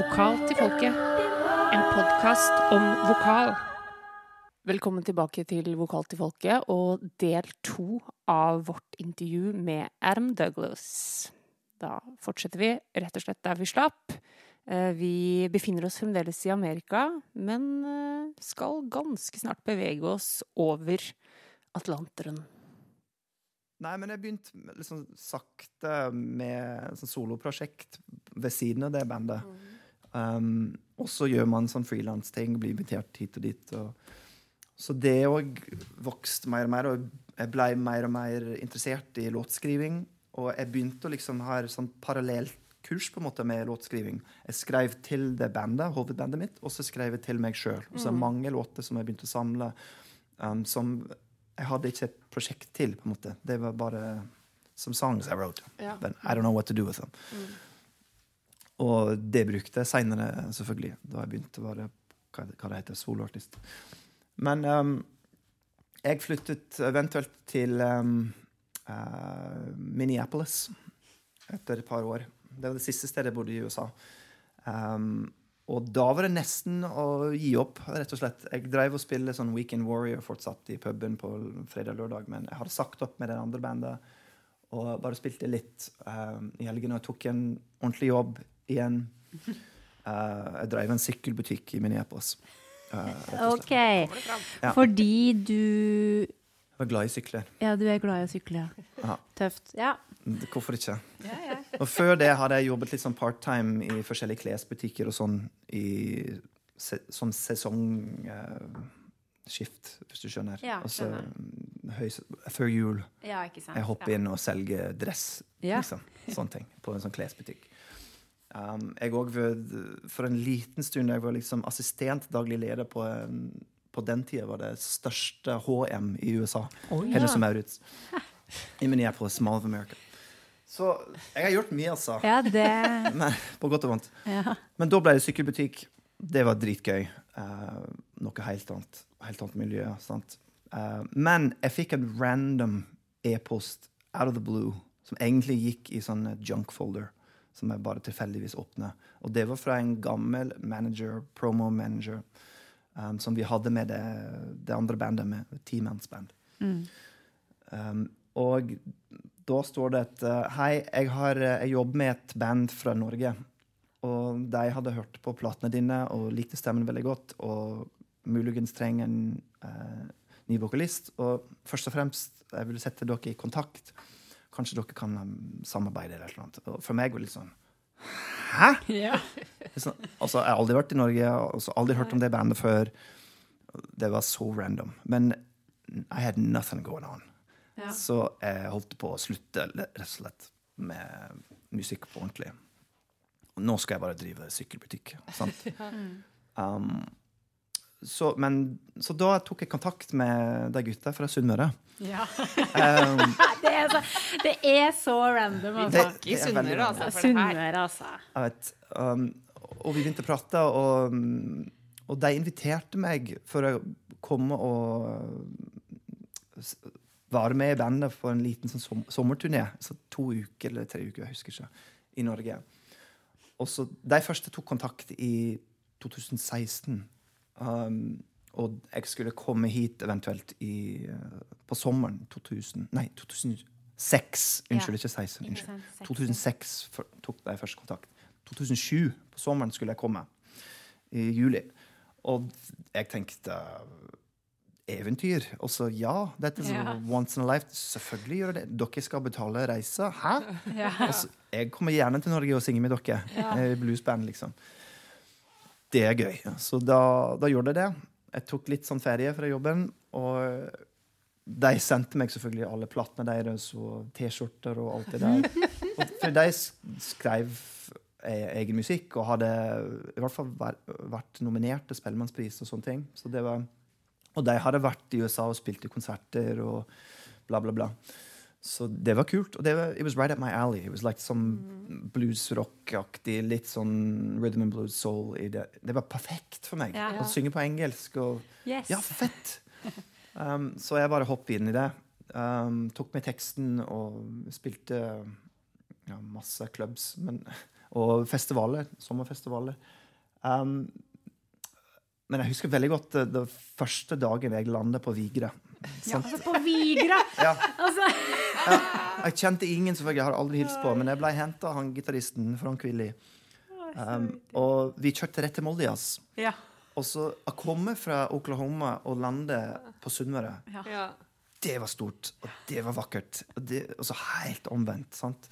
Vokal til folket. En podkast om vokal. Velkommen tilbake til Vokal til folket og del to av vårt intervju med Adam Douglas. Da fortsetter vi rett og slett der vi slapp. Eh, Vi befinner oss fremdeles i Amerika, men eh, skal ganske snart bevege oss over Atlanteren. Nei, men jeg begynte liksom sakte med sånn soloprosjekt ved siden av det bandet. Um, og så gjør man sånn frilansting, blir invitert hit og dit. Og, så det òg vokste mer og mer, og jeg ble mer og mer interessert i låtskriving. Og jeg begynte å liksom ha sånn parallelt kurs på en måte med låtskriving. Jeg skrev til det bandet, hovedbandet mitt, og så skrev jeg til meg sjøl. Og så er det mange låter som jeg begynte å samle, um, som jeg hadde ikke et prosjekt til, på en måte. Det var bare some songs I wrote. Yeah. But I don't know what to do with them. Og det brukte jeg seinere, selvfølgelig, da jeg begynte å være hva, det heter, soloartist. Men um, jeg flyttet eventuelt til um, uh, Minneapolis etter et par år. Det var det siste stedet jeg bodde i USA. Um, og da var det nesten å gi opp, rett og slett. Jeg drev og spilte sånn Weekend Warrior fortsatt i puben på fredag og lørdag, men jeg hadde sagt opp med det andre bandet og bare spilte litt um, i helgene og tok en ordentlig jobb igjen. Uh, jeg drev en sykkelbutikk i Minneapolis. Uh. OK. Ja. Fordi du Jeg var glad i sykler. Ja, du er glad i å sykle. Ja. Tøft. Ja. Hvorfor ikke? Og før det hadde jeg jobbet litt sånn part-time i forskjellige klesbutikker og sånn i se, sånn sesongskift, hvis du skjønner. Ja, altså, skjønner. høy, før jul. ja, ikke sant. Jeg hopper inn og selger dress. Ja. Liksom. Sånne ting. På en sånn klesbutikk. Um, jeg òg For en liten stund jeg var liksom assistent daglig leder på en, På den tida var det største HM i USA. Hennes og Maurits. I Minneapolis, Mall of America. Så jeg har gjort mye, altså. Ja, det Men, på godt og vondt. ja. Men da ble det sykkelbutikk. Det var dritgøy. Uh, noe helt annet. Helt annet miljø. Sant? Uh, men jeg fikk en random e-post out of the blue som egentlig gikk i sånn junk folder. Som jeg bare tilfeldigvis åpna. Og det var fra en gammel manager, promo manager, um, som vi hadde med det, det andre bandet, med T-Mans-band. Um, og da står det at uh, Hei, jeg, har, uh, jeg jobber med et band fra Norge. Og de hadde hørt på platene dine og likte stemmen veldig godt. Og muligens trenger en uh, ny vokalist. Og først og fremst, jeg vil sette dere i kontakt. Kanskje dere kan um, samarbeide eller noe. Og for meg var det litt sånn Hæ?! Litt Sånn, altså, jeg har aldri vært i Norge, altså, aldri hørt om det bandet før. Det var så random. Men I had nothing going on. Ja. Så jeg holdt på å slutte rett og slett med musikk på ordentlig. Og nå skal jeg bare drive sykkelbutikk. Sant? Um, så, men, så da tok jeg kontakt med de gutta fra Sunnmøre. Um, Det er så, det er så random. å snakke i Sunnmøre, altså, for. Sunnmøre, altså. Jeg vet, um, og vi begynte å prate, og, og de inviterte meg for å komme og være med i bandet på en liten sånn som, sommerturné. Så to uker eller tre uker, jeg husker ikke, i Norge. Og så De første tok kontakt i 2016. Um, og jeg skulle komme hit eventuelt i, uh, på sommeren 2000 Nei, 2006. Unnskyld, ikke 16. Unnskyld. 2006 for, tok jeg først kontakt. 2007, på sommeren, skulle jeg komme. I juli. Og jeg tenkte eventyr. Og så ja, dette er Ja. once in a life. Selvfølgelig gjør det. Dere skal betale reise. Hæ? Ja. Altså, jeg kommer gjerne til Norge og synger med dere. Eh, Bluesband, liksom. Det er gøy. Så da, da gjorde jeg det. Jeg tok litt sånn ferie fra jobben, og de sendte meg selvfølgelig alle platene deres og T-skjorter og alt det der. Og for de skrev e- egen musikk og hadde i hvert fall vært, nominert til Spellemannspris og sånne ting. Så var, og de hadde vært i USA og spilt i konserter og bla, bla, bla. Så det var kult. Og det var, it was right up my alley. It was like some blues-rock-aktig, litt sånn rhythm and blues soul det. Var perfekt for meg. Ja. Å synge på engelsk og Yes. Ja, fett! Um, så jeg bare hoppet inn i det. Um, tok med teksten og spilte ja, masse clubs. Men Og festivaler. Sommerfestivaler. Um, men jeg husker veldig godt eh, den første dagen jeg landet på Vigre. Ja, Altså på Vigra! Ja. Altså, Jeg kjente ingen, selvfølgelig. Jeg har aldri hilst på. Men jeg ble henta av han gitaristen Frank Willy. Um, og vi kjørte rett til Molde Jazz. ja. Og så å komme fra Oklahoma og lande på Sunnmøre, Ja. det var stort. Og det var vakkert. Og, det, og så helt omvendt. sant?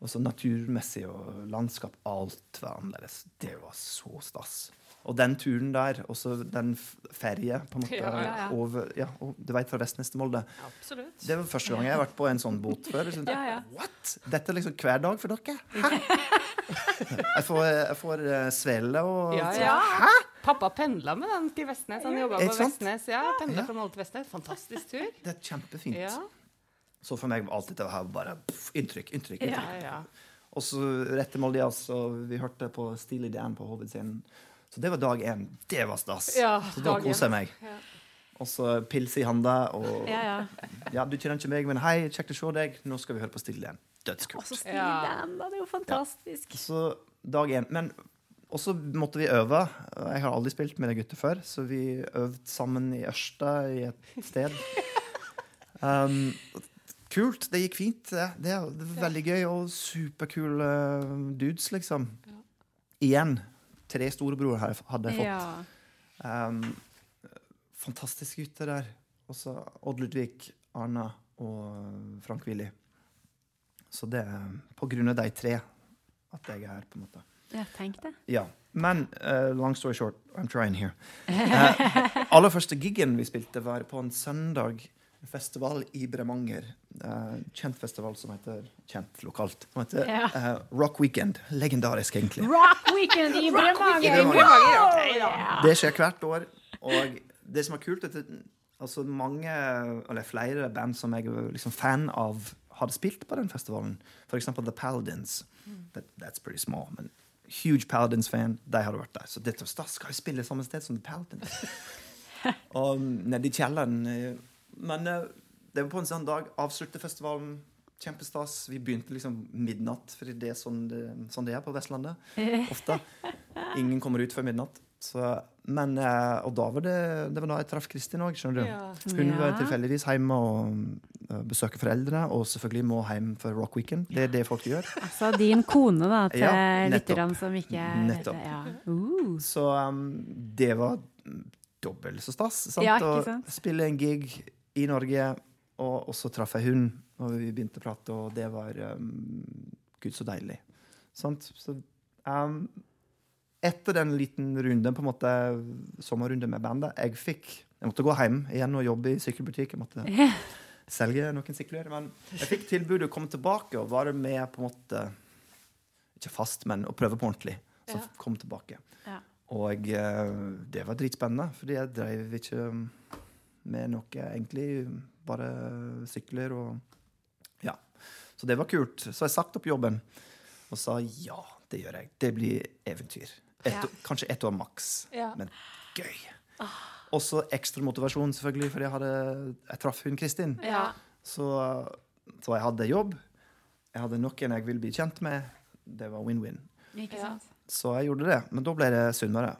Og så naturmessig og landskap. Alt var annerledes. Det var så stas. Og den turen der, og så den ferie, ferje på en måte Ja, ja, ja. over ja, og Du vet fra Vestnes til Molde. Absolutt. Det var første gang jeg har vært på en sånn båt før. Liksom, Ja, ja. What? Dette er liksom hver dag for dere? Hæ? Jeg får, jeg får eh, svele og Ja, ja. Pappa pendla med den til Vestnes. Han jobba på Vestnes. Ja, pendla fra Molde til Vestnes. Fantastisk tur. Det er kjempefint. Så for meg var alt dette her bare pff, inntrykk, inntrykk. Inntrykk. ja. Og så rett til Molde Jazz, og vi hørte på Steely Dan på hovedscenen. Så det var dag én. Det var stas. Ja, så da koser jeg meg. Ja. Og så pils i handa, og ja, ja. ja, du kjenner ikke meg, men hei, kjekt å se deg. Nå skal vi høre på stille Dan. Og Dødskult. så Stille Ja. da. Det er jo fantastisk. Så dag én. Men også måtte vi øve. Jeg har aldri spilt med de gutta før, så vi øvde sammen i Ørsta i et sted. Um, kult. Det gikk fint. Det, det, det var veldig gøy og superkule dudes, liksom. Igjen. Tre storebror hadde fått. Ja. Um, fantastiske gutter der. Også Odd Ludvig, Arna og Frank Willy. Så det er på grunn av de tre at jeg er her, på en måte. ja, tenk det. Ja. Men uh, long story short, I'm trying here. Uh, aller første giggen vi spilte, var på en søndag. En festival i Bremanger. Eh, kjent festival som heter Kjent lokalt. Som heter Ja. eh, Rock Weekend. Legendarisk, egentlig. Rock Weekend i Bremanger! Bremanger. Wow! Det skjer hvert år. Og det som er kult, er at altså mange, eller flere band som jeg er liksom fan av, hadde spilt på den festivalen. For eksempel The Paladins. That, that's pretty small, men huge Paladins-fan. De hadde vært der. Så dette var. Skal vi spille samme sted som The Paladins? og nede i kjelleren. Eh, Men eh, det var på en sånn dag. Avslutte festivalen. Kjempestas. Vi begynte liksom midnatt, for det er sånn det, sånn det er på Vestlandet. Ofte. Ingen kommer ut før midnatt. Så, men, eh, og da var det, det var da jeg traff Kristin òg. Ja. Hun var tilfeldigvis hjemme og uh, besøke foreldrene, og selvfølgelig må hjem for Rock Weekend. Det er det folk gjør. Altså din kone, da, til Ja, lytterne som ikke Nettopp. Ja. Uh. Så um, det var dobbelt så stas. Sant? Ja, ikke Å spille en gig i Norge, og, og så traff jeg hun, og vi begynte å prate, og det var um, Gud, så deilig. Sant? Så um, etter den liten runden, på en måte, sommerrunde med bandet, jeg fikk Jeg måtte gå hjem igjen og jobbe i sykkelbutikk. Jeg måtte selge noen sykler. Men jeg fikk tilbudet å komme tilbake og være med på en måte Ikke fast, men å prøve på ordentlig. Så Ja. kom tilbake. Ja. Og eh, det var dritspennende, fordi jeg drev ikke med noe egentlig. Bare sykler og Ja. Så det var kult. Så jeg sagt opp jobben og sa ja, det gjør jeg. Det blir eventyr. Et, Ja. Kanskje ett år maks, Ja. men gøy. Også ekstra motivasjon, selvfølgelig, fordi jeg, hadde, jeg traff hun Kristin. Ja. Så, så jeg hadde jobb. Jeg hadde noen jeg ville bli kjent med. Det var win-win. Ja. Så jeg gjorde det. Men da ble det Sunnmøre.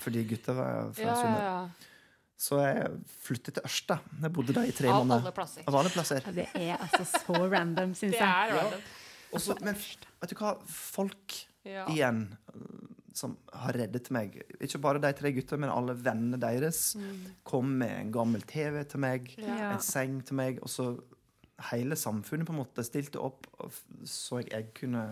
Fordi gutta var fra Ja, ja, Sunnmøre. Så jeg flyttet til Ørsta. Jeg bodde der i tre Av måneder. alle plasser. Av alle plasser. Ja, Det er altså så random, syns Det er random. Ja. Også, men vet du hva? Folk Ja. igjen uh, som har reddet meg. Ikke bare de tre gutta, men alle vennene deres. Kom med en gammel TV til meg, Ja. en seng til meg. Og så hele samfunnet på en måte stilte opp så jeg, jeg kunne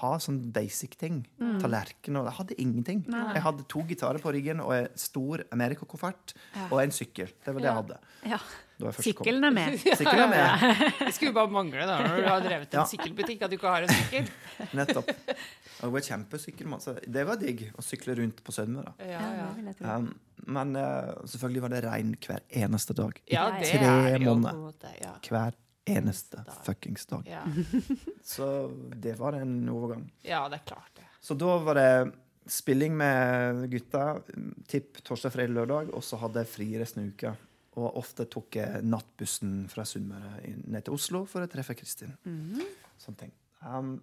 ha sånn basic ting. Tallerken og Jeg hadde ingenting. Nei. Jeg hadde to gitarer på ryggen og en stor Amerikakoffert Ja. og en sykkel. Det var det jeg hadde. Ja. Jeg. Sykkelen er med. Sykkelen er med. Det skulle bare mangle da, når du har drevet en Ja. sykkelbutikk, at du ikke har en sykkel. Nettopp. Og jeg var kjempesykkelmann, så det var digg å sykle rundt på. Ja, Ja, ja. jeg tro. Um, men uh, selvfølgelig var det regn hver eneste dag. I ja tre er måneder. Ja. Hver eneste Dag. fuckings dag. Ja. Så det var en overgang. ja, det er klart det. Så da var det spilling med gutta. Tipp torsdag, fredag, lørdag. Og så hadde jeg fri resten av uka. Og ofte tok jeg nattbussen fra Sunnmøre ned til Oslo for å treffe Kristin. Mhm. Sånne ting. Um,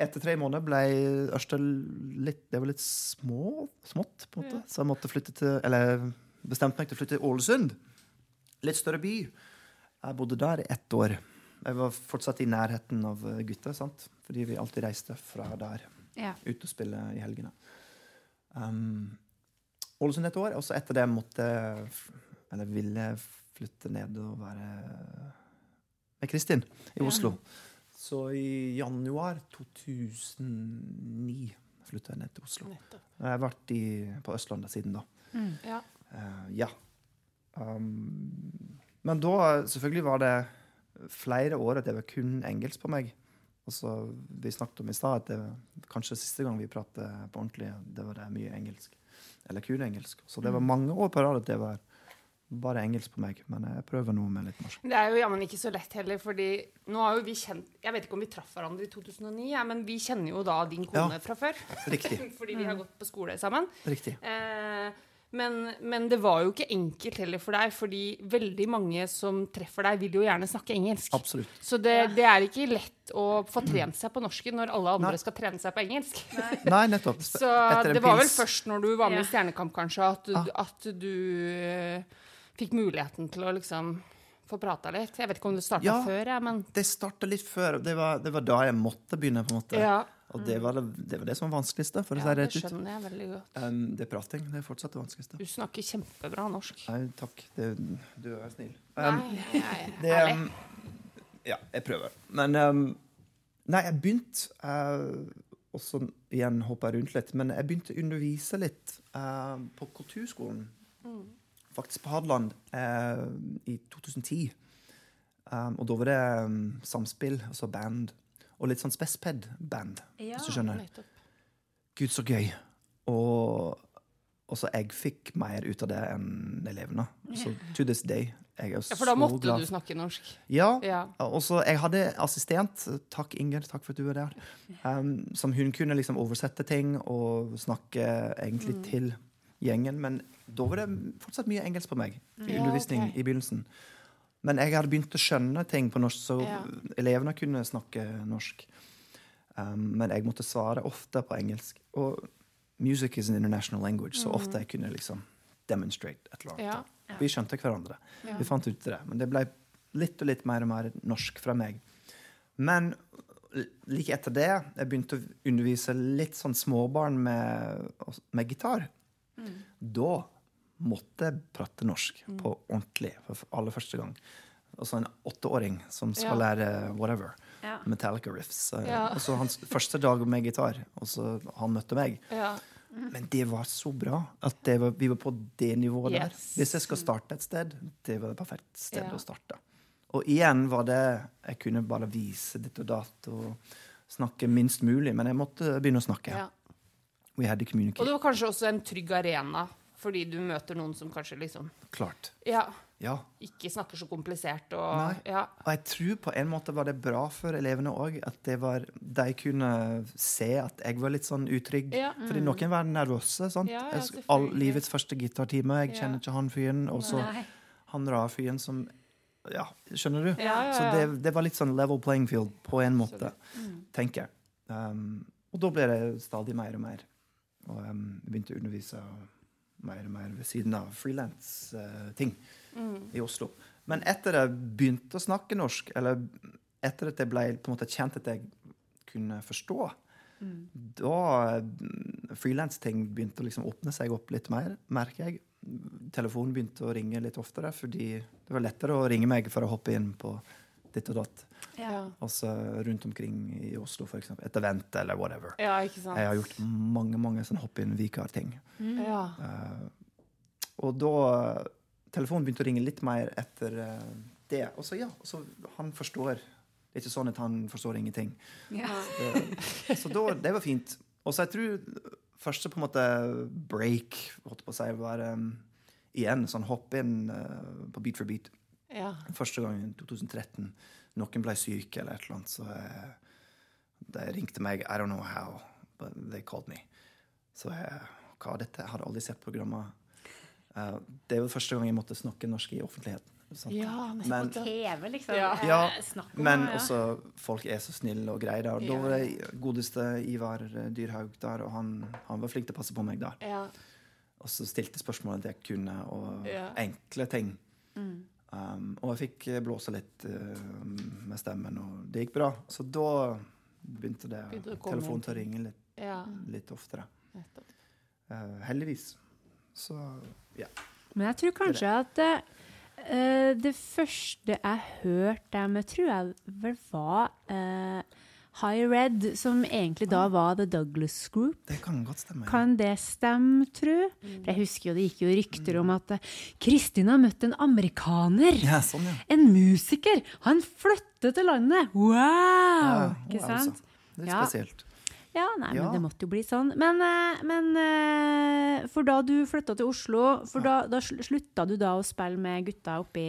etter tre måneder ble Ørsta litt Det var litt små, smått, på en måte. Så jeg måtte flytte til Eller bestemte meg til å flytte til Ålesund. Litt større by. Jeg bodde der ett år. Jeg var fortsatt i nærheten av gutta, sant? fordi vi alltid reiste fra der Ja. ut og spille i helgene. Um, Ålesund et år, og så etter det måtte Eller ville flytte ned og være med Kristin i Ja. Oslo. Så i januar 2009 flytta jeg ned til Oslo. Nettopp. Jeg har vært i, på Østlandet siden da. Ja. Uh, ja. Um, men da, selvfølgelig var det flere år at det var kun engelsk på meg. Og så, Vi snakket om i stad at det var kanskje siste gang vi pratet på ordentlig, det var det mye engelsk. Eller kun engelsk. Så det var mange år på rad at det var bare engelsk på meg. Men jeg prøver nå med litt norsk. Det er jo jammen ikke så lett heller, fordi nå har jo vi kjent Jeg vet ikke om vi traff hverandre i 2009, ja, men vi kjenner jo da din kone Ja. fra før. Riktig. fordi vi har gått på skole sammen. Riktig. Eh, men, men det var jo ikke enkelt heller for deg, fordi veldig mange som treffer deg, vil jo gjerne snakke engelsk. Absolutt. Så det, det er ikke lett å få trent seg på norsken når alle andre Nei. skal trene seg på engelsk. Nei, nettopp. Så Etter det var vel først når du var med Ja. i Stjernekamp, kanskje, at du, Ah. at du eh, fikk muligheten til å liksom få prata litt. Jeg vet ikke om det starta Ja. før, jeg, men Det starta litt før. Det var, det var da jeg måtte begynne. på en måte. ja. Og det var det, det var det som var vanskeligste. for å ja, det skjønner jeg veldig godt. Um, det er prating. Det er fortsatt det vanskeligste. Du snakker kjempebra norsk. Nei, takk. Det, du er snill. Um, Nei, nei, det, um, ja, jeg prøver. Men Nei, jeg begynte uh, Og så igjen jeg rundt litt. Men jeg begynte å undervise litt uh, på kulturskolen. Faktisk på Hadeland uh, i 2010. Um, og da var det um, samspill, altså band. Og litt sånn spesped-band, Ja, hvis du skjønner. Nettopp. Gud, så gøy. Og så jeg fikk mer ut av det enn elevene. Så to this day. Jeg er Ja, for da måtte glad. du snakke norsk. Ja. Ja. Og så jeg hadde assistent, takk Inger, takk for at du var der, um, som hun kunne liksom oversette ting og snakke egentlig Mm. til gjengen. Men da var det fortsatt mye engelsk på meg i Ja, okay. i begynnelsen. Men jeg hadde begynt å skjønne ting på norsk, så Ja. elevene kunne snakke norsk. Um, men jeg måtte svare ofte på engelsk. Og music is an international language, så ofte jeg kunne liksom demonstrate et eller annet. Mm. Ja. Vi skjønte hverandre. Ja. Vi fant ut det. Men det ble litt og litt mer og mer norsk fra meg. Men like etter det jeg begynte å undervise litt sånn småbarn med, med gitar. Da måtte prate norsk på ordentlig for aller første gang. Og så en åtteåring som skal Ja. lære whatever. Ja. Metallica riffs. Eh, Ja. Og så hans første dag med gitar, og så han møtte meg. Ja. Men det var så bra at det var, vi var på det nivået der. Hvis jeg skal starte et sted, det var det perfekte stedet Ja. å starte. Og igjen var det Jeg kunne bare vise ditt og datt og snakke minst mulig, men jeg måtte begynne å snakke. ja. We had to Og det var kanskje også en trygg arena, fordi du møter noen som kanskje liksom Klart. Ja, Ja. ikke snakker så komplisert og Nei. Ja. Og jeg tror på en måte var det bra for elevene òg, at det var, de kunne se at jeg var litt sånn utrygg. Ja. Fordi noen var nervøse. sant? Ja, ja, Jeg all, livets første gitartime, jeg kjenner ikke han fyren. Og så han rar-fyren som Ja, skjønner du? Ja, ja, Så ja. det, det var litt sånn level playing field på en måte, Mm. tenker jeg. Um, og da ble det stadig mer og mer. Og um, begynte å undervise mer og mer ved siden av frilans-ting Mm. i Oslo. Men etter at jeg begynte å snakke norsk, eller etter at jeg ble på en måte kjent at jeg kunne forstå, da mm, frilansting begynte å liksom åpne seg opp litt mer, merker jeg. Telefonen begynte å ringe litt oftere, fordi det var lettere å ringe meg for å hoppe inn på ditt og datt. Ja. Altså rundt omkring i Oslo, eksempel. Et event eller whatever. ja, ikke sant. Jeg har gjort mange mange sånn hopp-in-vikar-ting. Ja. Uh, og da Telefonen begynte å ringe litt mer etter uh, det. Og så ja, så han forstår. Det er ikke sånn at han forstår ingenting. Ja. Eh, så da, det var fint. Og så jeg tror første på en måte break holdt på å si, var um, igjen sånn hopp-in på Beat for beat. ja. Første gang i 2013. Noen ble syke eller et eller annet, så eh, de ringte meg. I don't know how, but they called me. Så jeg, hva er dette? Jeg hadde aldri sett programmet. Uh, det var første gang jeg måtte snakke norsk i offentligheten. sant? Ja, Men- på TV, liksom. Ja. Eh, Ja, Men ja. også folk er så snille og greie der. Da var det godeste Ivar Dyrhaug der, og han, han var flink til å passe på meg der. Ja. Og så stilte spørsmålet at jeg kunne, og Ja. enkle ting. Mm. Um, og jeg fikk eh, blåse litt uh, med stemmen, og det gikk bra. Så da begynte det Begynte det telefonen til å ringe litt, ja. litt oftere. Eh, heldigvis. Så ja. Men jeg tror kanskje at eh, eh, det første jeg hørte dem, tror jeg vel var eh, High Red, som egentlig da var The Douglas Group. Det kan godt stemme. ja. Kan det stemme, tru? For jeg husker jo det gikk jo rykter om at eh, Kristin har møtt en amerikaner. Ja, sånn, ja. En musiker! Han flyttet til landet! Wow! Ja, Ikke wow, sant? altså. Det er spesielt. Ja, nei, men det måtte jo bli sånn. Men, eh, men eh, for da du flytta til Oslo, for da, da slutta du da å spille med gutta oppe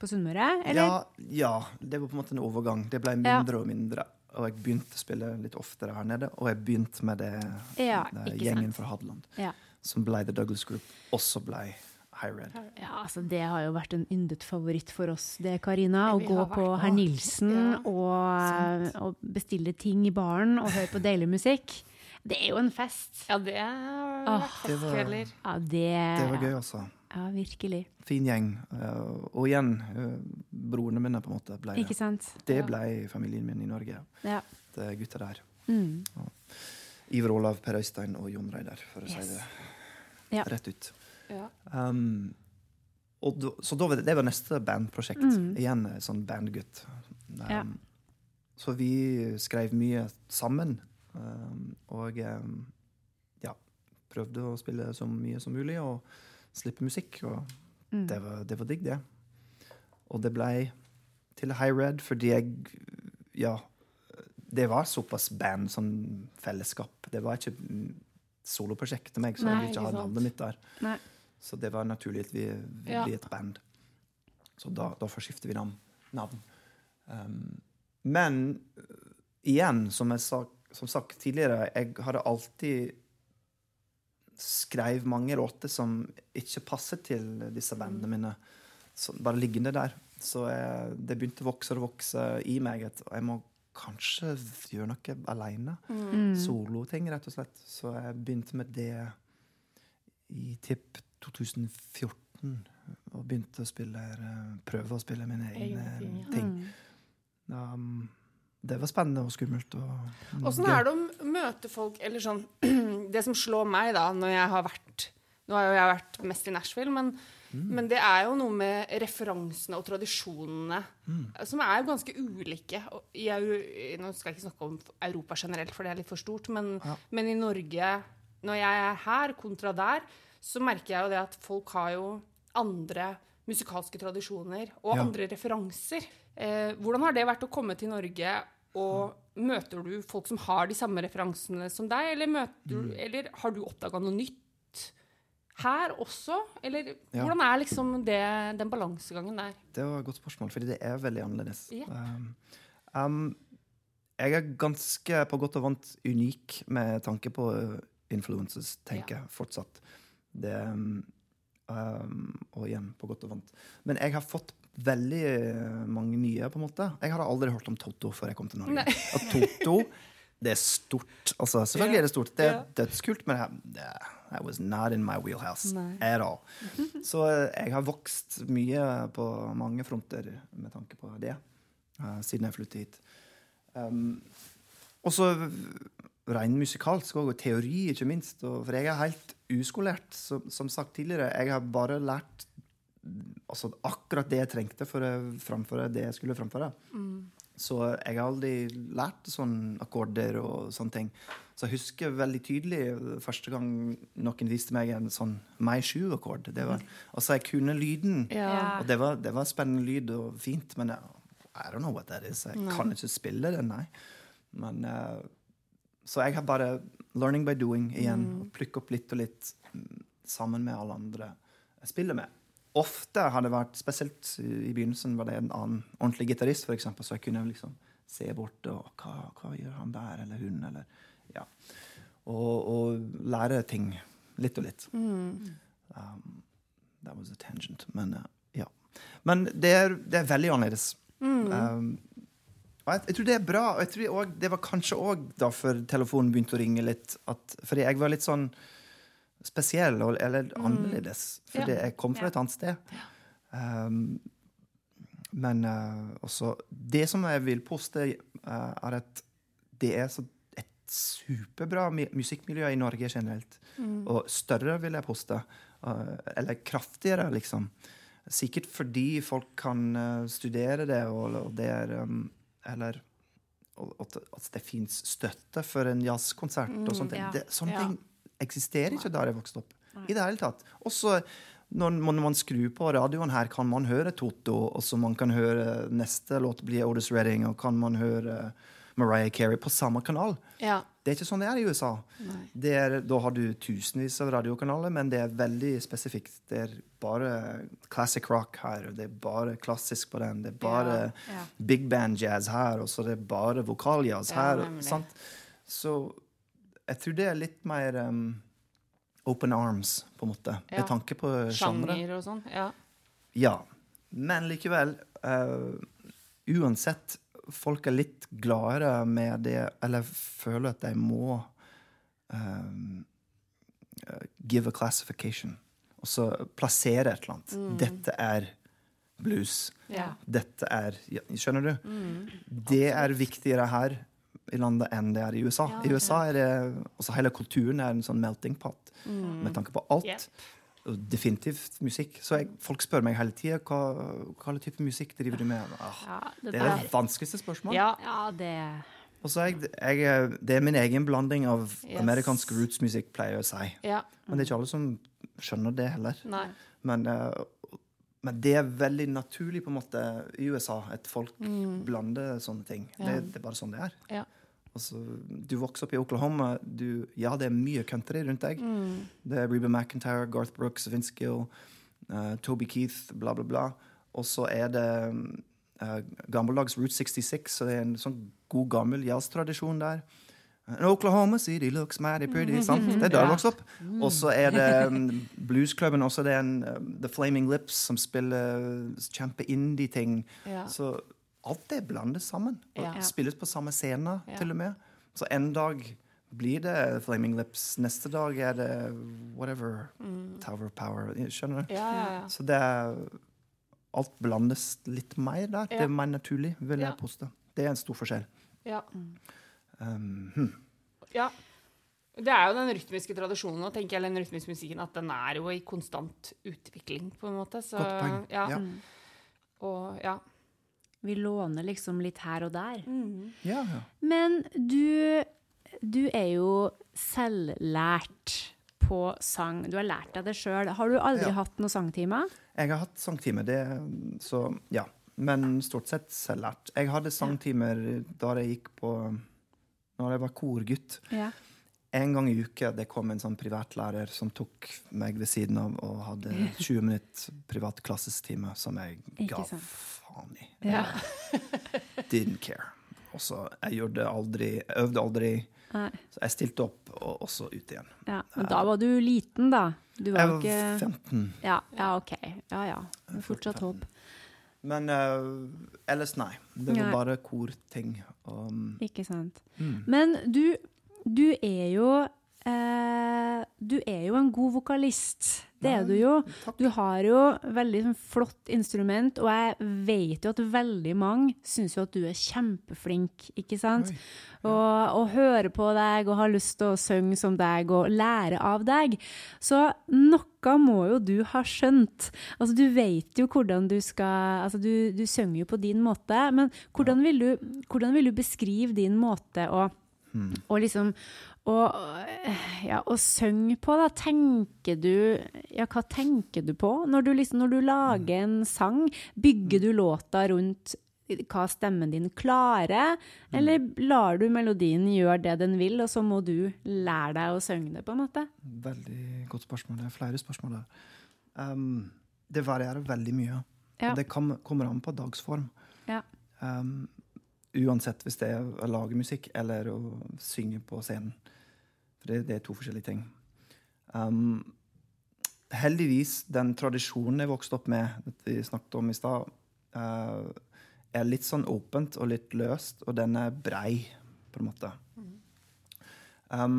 på Sunnmøre? Eller? Ja, ja, det var på en måte en overgang. Det ble mindre og mindre. Og jeg begynte å spille litt oftere her nede. Og jeg begynte med det, Ja, det gjengen sant. fra Hadeland, Ja. som ble The Douglas Group, også ble High Red. Ja, altså Det har jo vært en yndet favoritt for oss, det, Karina. Å gå på vært- Herr Nilsen Ja, og, og bestille ting i baren og høre på deilig musikk. Det er jo en fest. Ja, det har vært det var- festkvelder. Ja, det, Det var gøy, altså. Ja, virkelig. Fin gjeng. eh, Og igjen, eh, brorene mine på en måte ble Ikke sant? Det Ja. ble familien min i Norge. Ja. Det er gutter der. Mm. Iver Olav, Per Øystein og Jon Reidar, for å Yes. si det Ja. rett ut. Ja. Um, og da, så da var det, det var neste bandprosjekt. Mm. Igjen sånn bandgutt. Um, Ja. Så vi skrev mye sammen. Um, og um, ja, prøvde å spille så mye som mulig og slippe musikk. Og Mm. det var, det var digg, det. Og det blei til High Red fordi jeg Ja, det var såpass band, sånn fellesskap. Det var ikke soloprosjekt til meg, så Nei, jeg ville ikke ha navnet mitt der. Nei. Så det var naturlig at vi, vi Ja. blir et band. Så da, da forskifter vi navn. Um, men uh, igjen, som jeg sa, som sagt tidligere, jeg hadde alltid skrev mange låter som ikke passet til disse bandene mine. Så bare liggende der. Så jeg, det begynte å vokse og vokse i meg. At jeg må kanskje gjøre noe aleine. Mm. Soloting, rett og slett. Så jeg begynte med det i tipp 2014. Og begynte å spille eh, prøve å spille mine egne ting. Mm. Um, det var spennende og skummelt. Og Åssen er det å møte folk Eller sånn Det som slår meg, da, når jeg har vært Nå har jo jeg vært mest i Nashville, men, men det er jo noe med referansene og tradisjonene som er jo ganske ulike. I- nå skal jeg ikke snakke om Europa generelt, for det er litt for stort, men, Ja. men i Norge, når jeg er her kontra der, så merker jeg jo det at folk har jo andre musikalske tradisjoner og Ja. andre referanser. Eh, hvordan har det vært å komme til Norge, og møter du folk som har de samme referansene som deg, eller, møter, Mm. du- eller har du oppdaga noe nytt her også? Eller Ja. hvordan er liksom det, den balansegangen der? Det var et godt spørsmål, fordi det er veldig annerledes. Ja. Um, um, jeg er ganske på godt og vondt unik med tanke på uh, influences, tenker jeg fortsatt. Det, um, um, og igjen, på godt og vondt. Men jeg har fått veldig uh, mange nye, på en måte. Jeg hadde aldri hørt om Toto før jeg kom til Norge. Nei. Og Toto, det er stort. Altså, selvfølgelig er det stort. Det er dødskult, men that was not in my wheelhouse Nei. at all. Så eh, jeg har vokst mye på mange fronter med tanke på det, uh, siden jeg flyttet hit. Um, og så rent musikalsk og teori, ikke minst. Og, for jeg er helt uskolert. som, som sagt tidligere, jeg har bare lært altså, akkurat det jeg trengte for å framføre det jeg skulle framføre. Så jeg har aldri lært sånn akkorder og sånne ting. Så jeg husker veldig tydelig første gang noen viste meg en sånn Mai 7-akkord. Det var- Altså, jeg kunne lyden. Ja. Og det var, det var spennende lyd og fint, men jeg, I don't know what that is. Jeg kan ikke spille det, nei. Men uh, Så jeg har bare learning by doing igjen. og Plukke opp litt og litt mm, sammen med alle andre jeg spiller med. Ofte har det vært, spesielt i begynnelsen, var det en annen ordentlig gitarist, så jeg kunne liksom se bort og hva, hva gjør han der, eller hun, eller Ja. Og, og lære ting litt og litt. Um, that was a tangent, men uh, ja. Men det er, det er veldig annerledes. Mm. Um, jeg, tror det er bra. Og jeg tror også, det var kanskje òg derfor telefonen begynte å ringe litt. At, fordi jeg var litt sånn spesiell, eller annerledes. Fordi Mm. Jeg kom fra et annet sted. Um, men uh, også Det som jeg vil poste, uh, er at det er så et superbra musikkmiljø i Norge generelt. Mm. Og større, vil jeg poste. Uh, eller kraftigere, liksom. Sikkert fordi folk kan studere det, og, og det er um, Eller at, at det fins støtte for en jazzkonsert og sånt. Mm, ja. Det, sånne Ja. ting eksisterer ikke der jeg vokste opp. Nei. I det hele tatt. Også når man, man skrur på radioen her, kan man høre Toto, og så man kan høre neste låt bli Otis Redding, og kan man høre Mariah Carey på samme kanal. Ja. Det er ikke sånn det er i USA. Er, da har du tusenvis av radiokanaler, men det er veldig spesifikt. Det er bare classic rock her, og det er bare klassisk på den. Det er bare Ja. big band jazz her, og så det er bare vokaljazz her. sant? Så jeg tror det er litt mer um, open arms, på en måte, Ja. med tanke på sjangre. Sjanger og sånn. Ja. Ja. Men likevel, uh, uansett, folk er litt gladere med det, eller føler at de må um, give a classification. Og så plassere et eller annet. Mm. Dette er blues. Yeah. Dette er Skjønner du? Mm. Det er viktigere her i landet enn det er i USA. Ja, I USA er det altså Hele kulturen er en sånn melting pot Mm. med tanke på alt. Yep. Definitivt musikk. Så jeg, folk spør meg hele tida hva, hva type musikk driver du med. Ah, Ja, det det er det vanskeligste spørsmålet. Ja. Ja, det Og så er jeg, jeg, det er min egen blanding av Yes. amerikansk rootsmusikk, pleier jeg å si. ja. Men det er ikke alle som skjønner det heller. Men, eh, men det er veldig naturlig på en måte i USA at folk Mm. blander sånne ting. Det, det er bare sånn det er. Ja. Altså, du vokser opp i Oklahoma. Du, ja, det er mye country rundt deg. Mm. Det er Reba McIntyre, Garth Brooks, Vince Gill, uh, Toby Keith, bla, bla, bla. Og så er det uh, gammeldags Route 66, så det er en sånn god, gammel jazztradisjon der. And Oklahoma City looks mighty pretty. sant? Det er der jeg vokste opp. Og så er det um, bluesklubben, Også det er en, um, The Flaming Lips, som spiller kjempe-indie-ting. Ja. Så alt det blandes sammen. Og Ja. spilles på samme scene, Ja. til og med. Så en dag blir det Flaming Lips, neste dag er det whatever. Mm. Tower of Power. Skjønner du? Ja. Så det er Alt blandes litt mer der. Det er mer naturlig, vil jeg påstå. Det er en stor forskjell. ja. Um, hmm. Ja. Det er jo den rytmiske tradisjonen og tenker jeg, den rytmiske musikken at den er jo i konstant utvikling, på en måte. Så, Godt poeng. Ja. Ja. Og ja. Vi låner liksom litt her og der. Ja, ja. Men du, du er jo selvlært på sang. Du har lært deg det sjøl. Har du aldri Ja. hatt noen sangtimer? Jeg har hatt sangtime, det, så ja. Men stort sett selvlært. Jeg hadde sangtimer da jeg gikk på Når jeg var korgutt. Ja. En gang i uka det kom en sånn privatlærer som tok meg ved siden av og hadde 20 minutter privat klassestime som jeg gav. Faen i. Ja. Didn't care. Også, jeg gjorde aldri, øvde aldri. Nei. Så jeg stilte opp, og og så ut igjen. ja. Men da var du liten, da. Du var Jeg var ikke 15. Ja, ja OK. Ja ja. Fortsatt håp. Men uh, ellers, nei. Det var Nei. bare korting. Um, Ikke sant. mm. Men du, du er jo eh, Du er jo en god vokalist. Det er du jo. takk. Du har jo veldig sånn, flott instrument, og jeg vet jo at veldig mange syns jo at du er kjempeflink, ikke sant? Oi. Og, og hører på deg og har lyst til å synge som deg og lære av deg. Så noe må jo du ha skjønt. Altså, du vet jo hvordan du skal Altså, du, du synger jo på din måte, men hvordan vil du, hvordan vil du beskrive din måte å Hmm. og liksom og, ja, og syng på, da. Tenker du Ja, hva tenker du på når du, liksom, når du lager en sang? Bygger du låta rundt hva stemmen din klarer, eller lar du melodien gjøre det den vil, og så må du lære deg å synge det, på en måte? Veldig godt spørsmål. Det er flere spørsmål der. Um, det varierer veldig mye. Ja. Det kom, kommer an på dagsform. Ja. Um, uansett hvis det er å lage musikk eller å synge på scenen. For det, det er to forskjellige ting. Um, heldigvis, den tradisjonen jeg vokste opp med, dette vi snakket om i stad, uh, er litt sånn åpent og litt løst, og den er brei, på en måte. Um,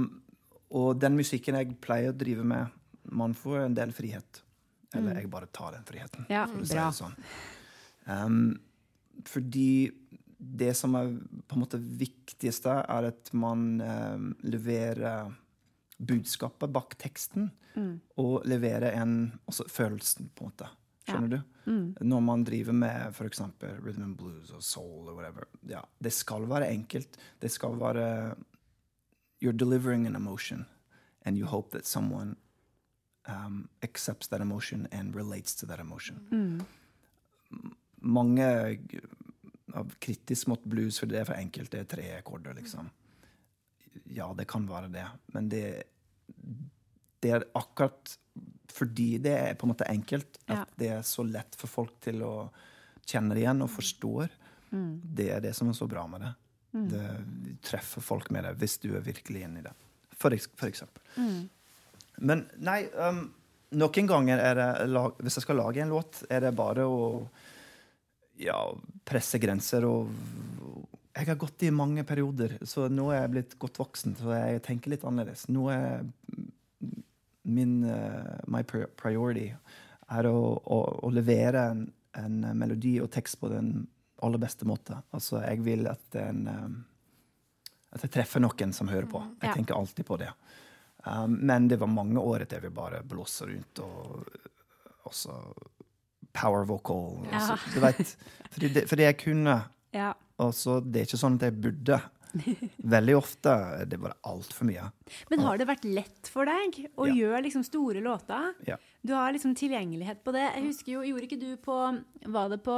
og den musikken jeg pleier å drive med, man får en del frihet. Eller jeg bare tar den friheten, Ja, for å si det sånn. Um, fordi det som er på en måte viktigste, er at man eh, leverer budskapet bak teksten, og leverer en, også følelsen, på en måte. Skjønner du? Når man driver med f.eks. rhythm and blues og soul og whatever. Ja, det skal være enkelt. Det skal være You're delivering an emotion, and you hope that someone um, accepts that emotion and relates to that emotion. Mange av kritisk mot blues, for det er for enkelt, det er tre akkorder, liksom. Ja, det kan være det, men det, det er akkurat fordi det er på en måte enkelt, at det er så lett for folk til å kjenne det igjen og forstår. Det er det som er så bra med det. Det du treffer folk med det hvis du er virkelig inne i det. For, for eksempel. Men nei, um, noen ganger er det Hvis jeg skal lage en låt, er det bare å ja, presse grenser og Jeg har gått i mange perioder, så nå er jeg blitt godt voksen, så jeg tenker litt annerledes. Nå er min uh, my priority er å, å, å levere en, en melodi og tekst på den aller beste måte. Altså, jeg vil at den um, at jeg treffer noen som hører på. Jeg Ja. tenker alltid på det. Um, men det var mange år jeg vil bare blåse rundt og også power vocal. Ja. Så, du vet, fordi, det, fordi jeg kunne. Ja. Og så Det er ikke sånn at jeg burde. Veldig ofte det var altfor mye. Men har det vært lett for deg å Ja. gjøre liksom store låter? Ja. Du har liksom tilgjengelighet på det. Jeg husker jo, Gjorde ikke du på Var det på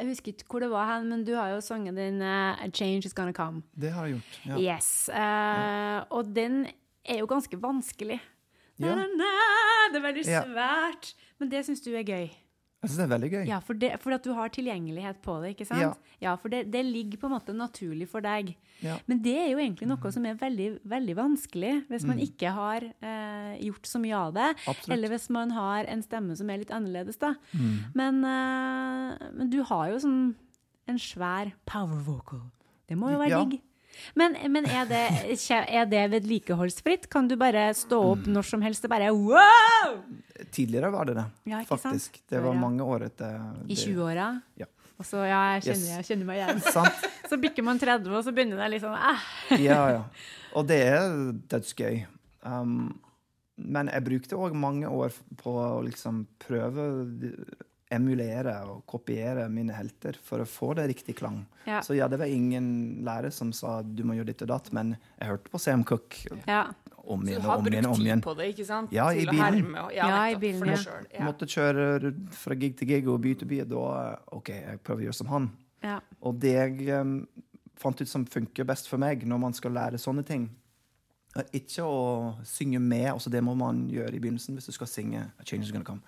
Jeg husker ikke hvor det var hen, men du har jo sangen din eh, 'A Change Is Gonna Come'. Det har jeg gjort. Ja. Yes. eh, og den er jo ganske vanskelig. Ja. Na, na, na, det er veldig svært. Men det syns du er gøy. Jeg syns det er veldig gøy. Ja, for, det, for at du har tilgjengelighet på det, ikke sant? Ja. Ja, for det, det ligger på en måte naturlig for deg. Ja. Men det er jo egentlig noe som er veldig, veldig vanskelig hvis man ikke har eh, gjort så mye av det. Mm. Absolutt. Eller hvis man har en stemme som er litt annerledes, da. Mm. Men, eh, men du har jo sånn en svær power vocal. Det må jo være digg. Men, men er, det, er det vedlikeholdsfritt? Kan du bare stå opp Mm. når som helst og bare wow! Tidligere var det det, Ja, faktisk. sant? Det var mange år etter I 20-åra? Ja. Og så, ja, jeg kjenner, Yes. jeg kjenner meg igjen. Så bikker man 30, og så begynner det litt sånn eh. Ja, ja. Og det er dødsgøy. Um, men jeg brukte òg mange år på å liksom prøve emulere og kopiere mine helter for å få det riktig klang. Ja. Så ja, det var ingen lærer som sa du må gjøre ditt og datt, men jeg hørte på Sam Cook Ja. om Så igjen du og har om brukt igjen og om tid igjen. på det, ikke sant? Ja, i bilen. Ja, Ja, i bilen, ja. ja. Måtte kjøre fra gig til gig og by til by. Da OK, jeg prøver å gjøre som han. ja. Og det jeg um, fant ut som funker best for meg når man skal lære sånne ting, er ikke å synge med. altså Det må man gjøre i begynnelsen hvis du skal synge A Change Is Gonna Come.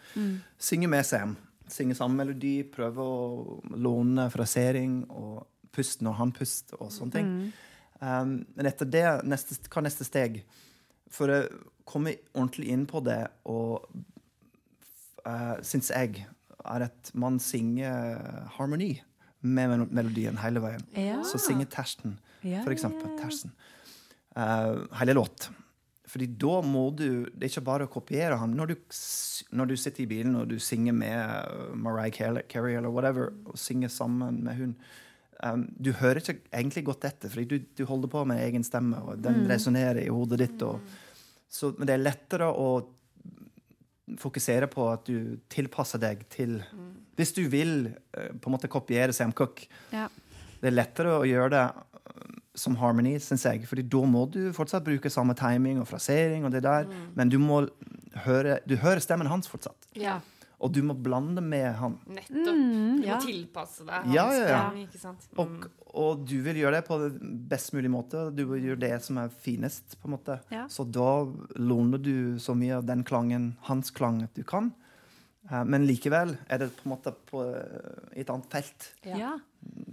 Synge med Sam. Synge samme melodi, prøve å låne frasering og pust når han puster og sånne ting. Um, men etter det, neste, hva er neste steg? For å komme ordentlig inn på det og uh, syns jeg er at man synger harmoni med melodien hele veien. Ja. Så synger tersten, Ja, for eksempel. Tersten. Uh, hele låt. Fordi da må du Det er ikke bare å kopiere ham. Når du, når du sitter i bilen og du synger med uh, Mariah Carey eller whatever, og synger sammen med hun um, Du hører ikke egentlig godt etter, fordi du, du holder på med egen stemme, og den resonnerer i hodet ditt. Og, så, men det er lettere å fokusere på at du tilpasser deg til Hvis du vil eh, på en måte kopiere Sam Cook, Ja. det er lettere å gjøre det som harmony, syns jeg. Fordi da må du fortsatt bruke samme timing og frasering, og det der, men du må høre Du hører stemmen hans fortsatt. Ja, Og du må blande med han. nettopp. Du ja. må tilpasse deg Ja, hans ja, ja. stemme, ikke sant? Mm. Og, og du vil gjøre det på best mulig måte. Du vil gjøre det som er finest. på en måte. Ja. Så da låner du så mye av den klangen, hans klang, at du kan. Eh, men likevel er det på en måte på eh, i et annet felt, Ja.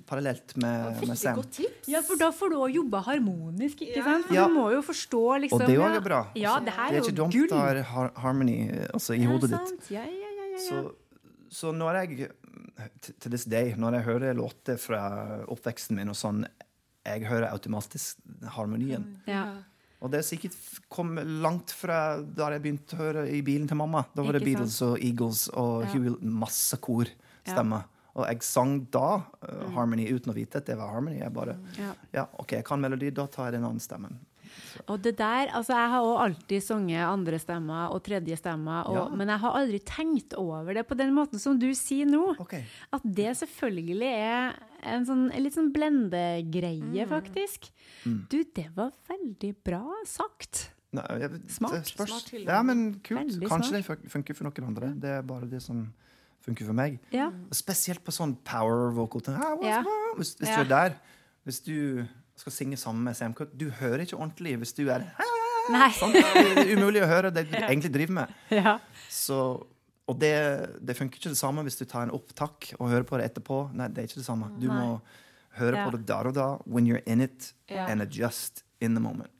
parallelt med, med Sam. godt tips. Ja, for da får du òg jobba harmonisk, ikke Ja. sant? For Ja. du må jo forstå, liksom Og det òg ja. er bra. Ja, det her Det er, er ikke dumt gull. å ha harmony altså, i hodet ditt. Ja, ja, ja, ja, ja. Så, så når jeg til this day, når jeg hører låter fra oppveksten min og sånn, jeg hører automatisk harmonien. ja. Og det er sikkert kom langt fra da jeg begynte å høre i bilen til mamma. Da var det Beatles og Eagles og Ja. Masse korstemmer. Og jeg sang da uh, Harmony uten å vite at det var Harmony. Jeg bare Ja. Ja, OK, jeg kan melodi, da tar jeg den andre stemmen. Og det der, altså Jeg har også alltid sunget andre stemmer og tredje stemmer, og, Ja. men jeg har aldri tenkt over det på den måten som du sier nå. Okay. At det selvfølgelig er en, sånn, en litt sånn blendegreie, Mm. faktisk. Du, det var veldig bra sagt. Nei, jeg, Smart. spørs. Smart ja, men kult. Veldig Kanskje smart. det funker for noen andre. Det er bare det som funker for meg. Ja. Spesielt på sånn power vocal. Ah, Ja. Hvis, hvis Ja. du er der, hvis du skal synge sammen med Sam du hører ikke ordentlig hvis du er Nei. sant? Det er umulig å høre det du egentlig driver med. Ja. Så, og det, det funker ikke det samme hvis du tar en opptak og hører på det etterpå. Nei, det er ikke det samme. Du må høre Ja. på det der og da, when you're in it, Ja. and adjust in the moment.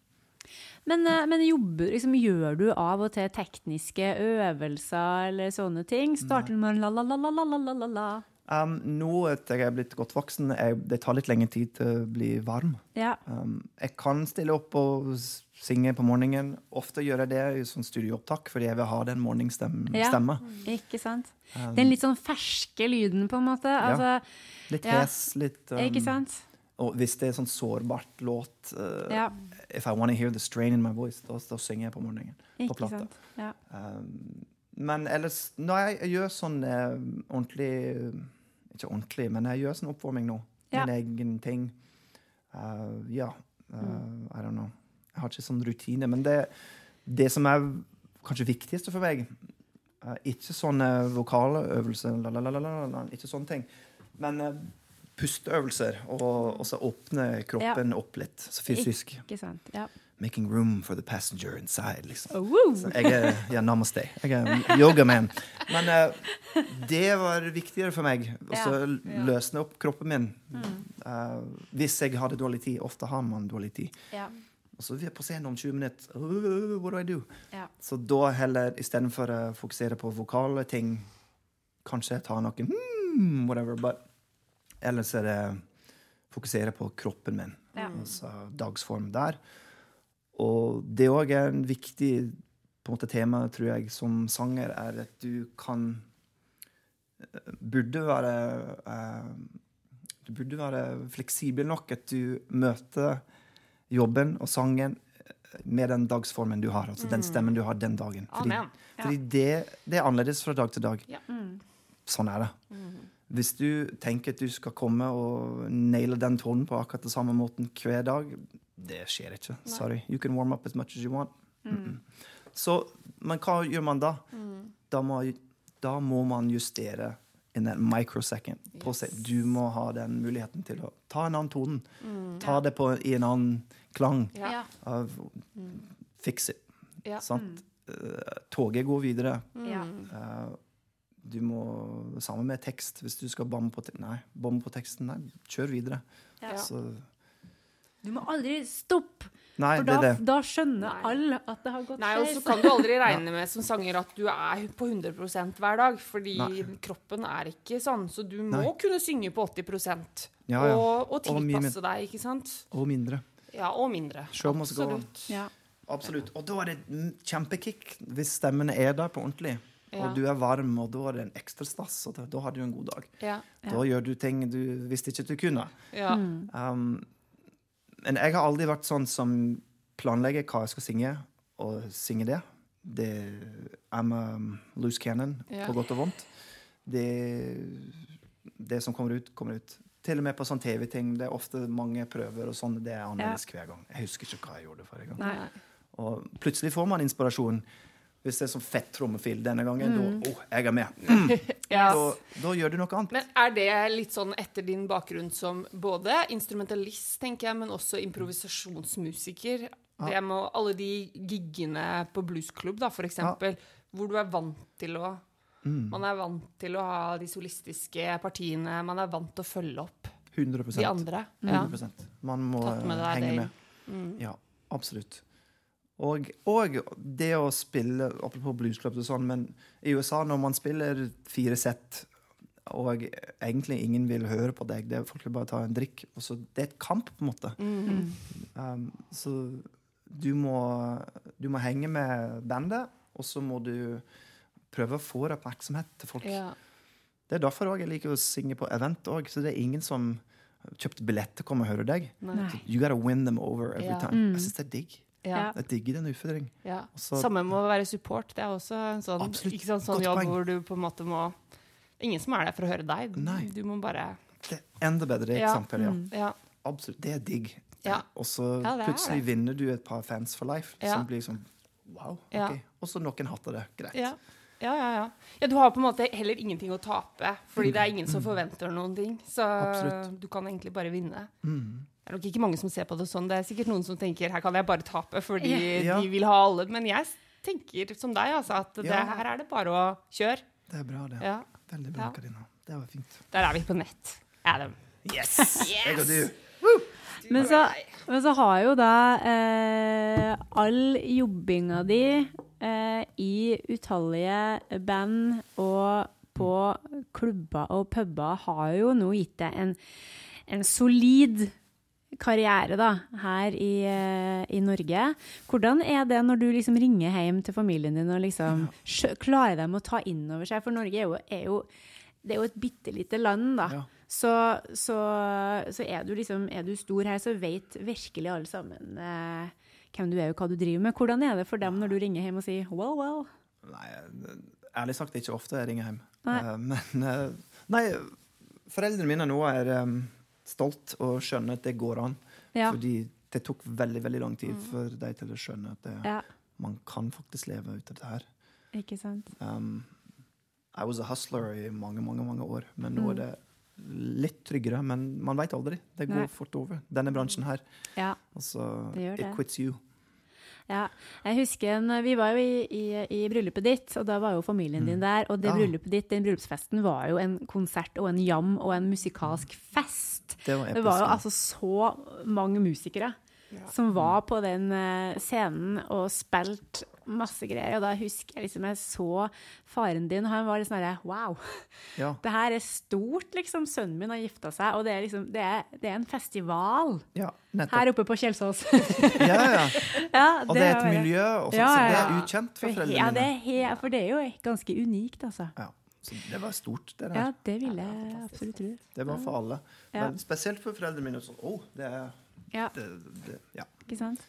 Men, eh, men jobber, liksom, gjør du av og til tekniske øvelser eller sånne ting? Starter du med la-la-la-la-la-la-la? Um, nå etter jeg er blitt godt voksen, jeg, det tar litt lengre tid til å bli varm. Ja. Um, jeg kan stille opp og synge på morgenen. Ofte gjør jeg det i sånn studieopptak fordi jeg vil ha den morgenstemmen. Ja. Ikke sant? Den litt sånn ferske lyden, på en måte. Altså, Litt Ja. hes, litt um, Ikke sant? Og hvis det er sånn sårbart låt uh, Ja. If I want to hear the strain in my voice, da, da synger jeg på morgenen. På Ikke plata. sant? Ja. Um, men ellers Når jeg, jeg gjør sånn eh, ordentlig Ikke ordentlig, men jeg gjør sånn oppvarming nå. Ja. Min egen ting. Uh, ja. Uh, I don't know. Jeg har ikke sånn rutine. Men det, det som er kanskje viktigste for meg uh, Ikke sånne vokale øvelser, la, la, la, la, la, la, ikke sånne ting. Men uh, pusteøvelser, og, og så åpne kroppen opp litt. Så fysisk. Ikke sant? Ja. Making room for the passenger inside, liksom. Oh, Så jeg er ja, namaste. Jeg er yogaman. Men uh, det var viktigere for meg å Ja. Ja. løsne opp kroppen min. uh, hvis jeg hadde dårlig tid. Ofte har man dårlig tid. ja. Og så er vi på scenen om 20 minutter. Uh, what do I do? Ja. Så da heller, istedenfor å fokusere på vokale ting, kanskje ta noe hmm, whatever, but ellers er det fokusere på kroppen min. Ja. Altså dagsform der. Og det òg er en viktig på en måte, tema, tror jeg, som sanger, er at du kan eh, Burde være eh, Du burde være fleksibel nok at du møter jobben og sangen eh, med den dagsformen du har. Altså den stemmen du har den dagen. Fordi, ja. fordi det, det er annerledes fra dag til dag. Ja. Sånn er det. Hvis du tenker at du skal komme og naile den tonen på akkurat den samme måten hver dag, det skjer ikke. Sorry. You can warm up as much as you want. Mm -mm. Så, men hva gjør man da? Da, må, da må man justere in that microsecond. På seg. Du må ha den muligheten til å ta en annen tone. Ta det på, i en annen klang. Ja. Ja. Av, fix it. Ja. Sant? Eh, toget går videre. Mm. Eh, du må Sammen med tekst. Hvis du skal bombe på, te nei, bombe på teksten, nei, kjør videre. Ja. Så, Du må aldri stoppe, nei, for da, det, det. da skjønner alle at det har gått Nei, og så kan du aldri regne med som sanger at du er på 100% hver dag, fordi Nei. kroppen er ikke sånn. Så du må Nei. kunne synge på 80 Ja, ja. Og, og Og tilpasse deg, ikke sant? Og mindre. Ja, og mindre. Absolutt. Ja. Absolutt. Og da er det kjempekick hvis stemmen er der på ordentlig. Ja. Og du er varm, og da er det en ekstra stas. Og da, da har du en god dag. Ja. Ja. Da gjør du ting du visste ikke du kunne. ja. Um, men jeg har aldri vært sånn som planlegger hva jeg skal synge, og synge det. Det I'm a loose cannon, Ja. på godt og vondt. Det, det som kommer ut, kommer ut. Til og med på sånn TV-ting. Det er ofte mange prøver, og sånn. Det er annerledes hver gang. Jeg husker ikke hva jeg gjorde forrige gang. Nei. Og plutselig får man inspirasjon. Hvis det er sånn fett trommefil denne gangen, Mm. da oh, jeg er med. Mm. Yes. Da, da gjør du noe annet. Men er det litt sånn etter din bakgrunn som både instrumentalist, tenker jeg, men også improvisasjonsmusiker? Det med alle de giggene på bluesklubb, da, for eksempel, hvor du er vant til å Mm. Man er vant til å ha de solistiske partiene. Man er vant til å følge opp 100 de andre. Ja. 100% Man må med henge Dale. med. Ja, absolutt. Og, og det å spille Apropos bluesklubb og sånn, men i USA, når man spiller fire sett, og egentlig ingen vil høre på deg, det er folk vil bare ta en drikk og så Det er et kamp, på en måte. Mm. Um, så du må, du må henge med bandet, og så må du prøve å få oppmerksomhet til folk. Ja. Det er derfor jeg liker å synge på event òg, så det er ingen som kjøpte billett til å komme og høre deg. Nei. You gotta win them over every Ja. time. Mm. Jeg syns det er digg. Ja. Jeg digger den utfordringen. Ja. Også, Samme med å være support. Det er også en sånn, Absolutt. ikke sant, sånn jobb poeng. hvor du på en måte må Ingen som er der for å høre deg. Nei. Du må bare Det er enda bedre Ja. eksempel, ja. Mm. Absolutt. Det er digg. Ja. Og så Ja, er plutselig vinner du et par fans for life, Ja. som blir sånn wow. ok. Ja. Og så noen hater det. Greit. Ja. Ja, ja, ja. ja, du har på en måte heller ingenting å tape, fordi det er ingen som forventer noen ting. Så Absolutt. du kan egentlig bare vinne. Mm. Det er nok ikke mange som ser på det sånn. Det er sikkert noen som tenker her kan jeg bare tape fordi Ja. de vil ha alle. Men jeg tenker som deg, altså, at det, Ja. her er det bare å kjøre. Det er bra, det. Ja. Veldig bra, Ja. Karina. Det var fint. Der er vi på nett. Adam. Yes! Jeg og du. Men så, men så har jo da eh, all jobbinga di eh, i utallige band og på klubber og puber har jo nå gitt deg en, en solid karriere da, her i, eh, i Norge. Hvordan er det når du liksom ringer hjem til familien din og liksom ja. klarer dem å ta inn over seg? For Norge er jo, er jo, det er jo et bitte lite land, da. Ja. Så, så, så er du liksom Er du stor her, så vet virkelig alle sammen eh, hvem du er og hva du driver med. Hvordan er det for dem når du ringer hjem og sier well, well? Nei, ærlig sagt det er ikke ofte jeg ringer hjem. Nei. Eh, men eh, Nei, foreldrene mine nå er stolt og skjønner at det går an. Ja. Fordi det tok veldig veldig lang tid for de til å skjønne at det, ja. man kan faktisk leve ut av det her. Ikke sant? Um, I was a hustler i mange, mange mange år, men nå er det litt tryggere. Men man veit aldri. Det går Nei. fort over. Denne bransjen her. Ja. Altså, Det gjør det. it quits you. Ja, jeg husker en, Vi var jo i, i, i bryllupet ditt, og da var jo familien din der. Og det Ja. bryllupet ditt, den bryllupsfesten var jo en konsert og en jam og en musikalsk fest. Det var Det var jo altså så mange musikere som var på den eh, scenen og spilte masse greier. Og da husker jeg liksom jeg så faren din, og han var litt sånn herre Wow! Ja. Det her er stort, liksom. Sønnen min har gifta seg, og det er liksom Det er, det er en festival ja, her oppe på Kjelsås. Ja, ja. ja, Og det er et bare... miljø, og sånt, Ja, så ja, det er ukjent for For, foreldrene ja, det mine. er for det er jo ganske unikt, altså. Ja, så det var stort, det der. Ja, det vil jeg absolutt tro. Det var for alle. Ja. Men spesielt for foreldrene mine. Så, oh, det er Ja, det, det, ja. ikke sant?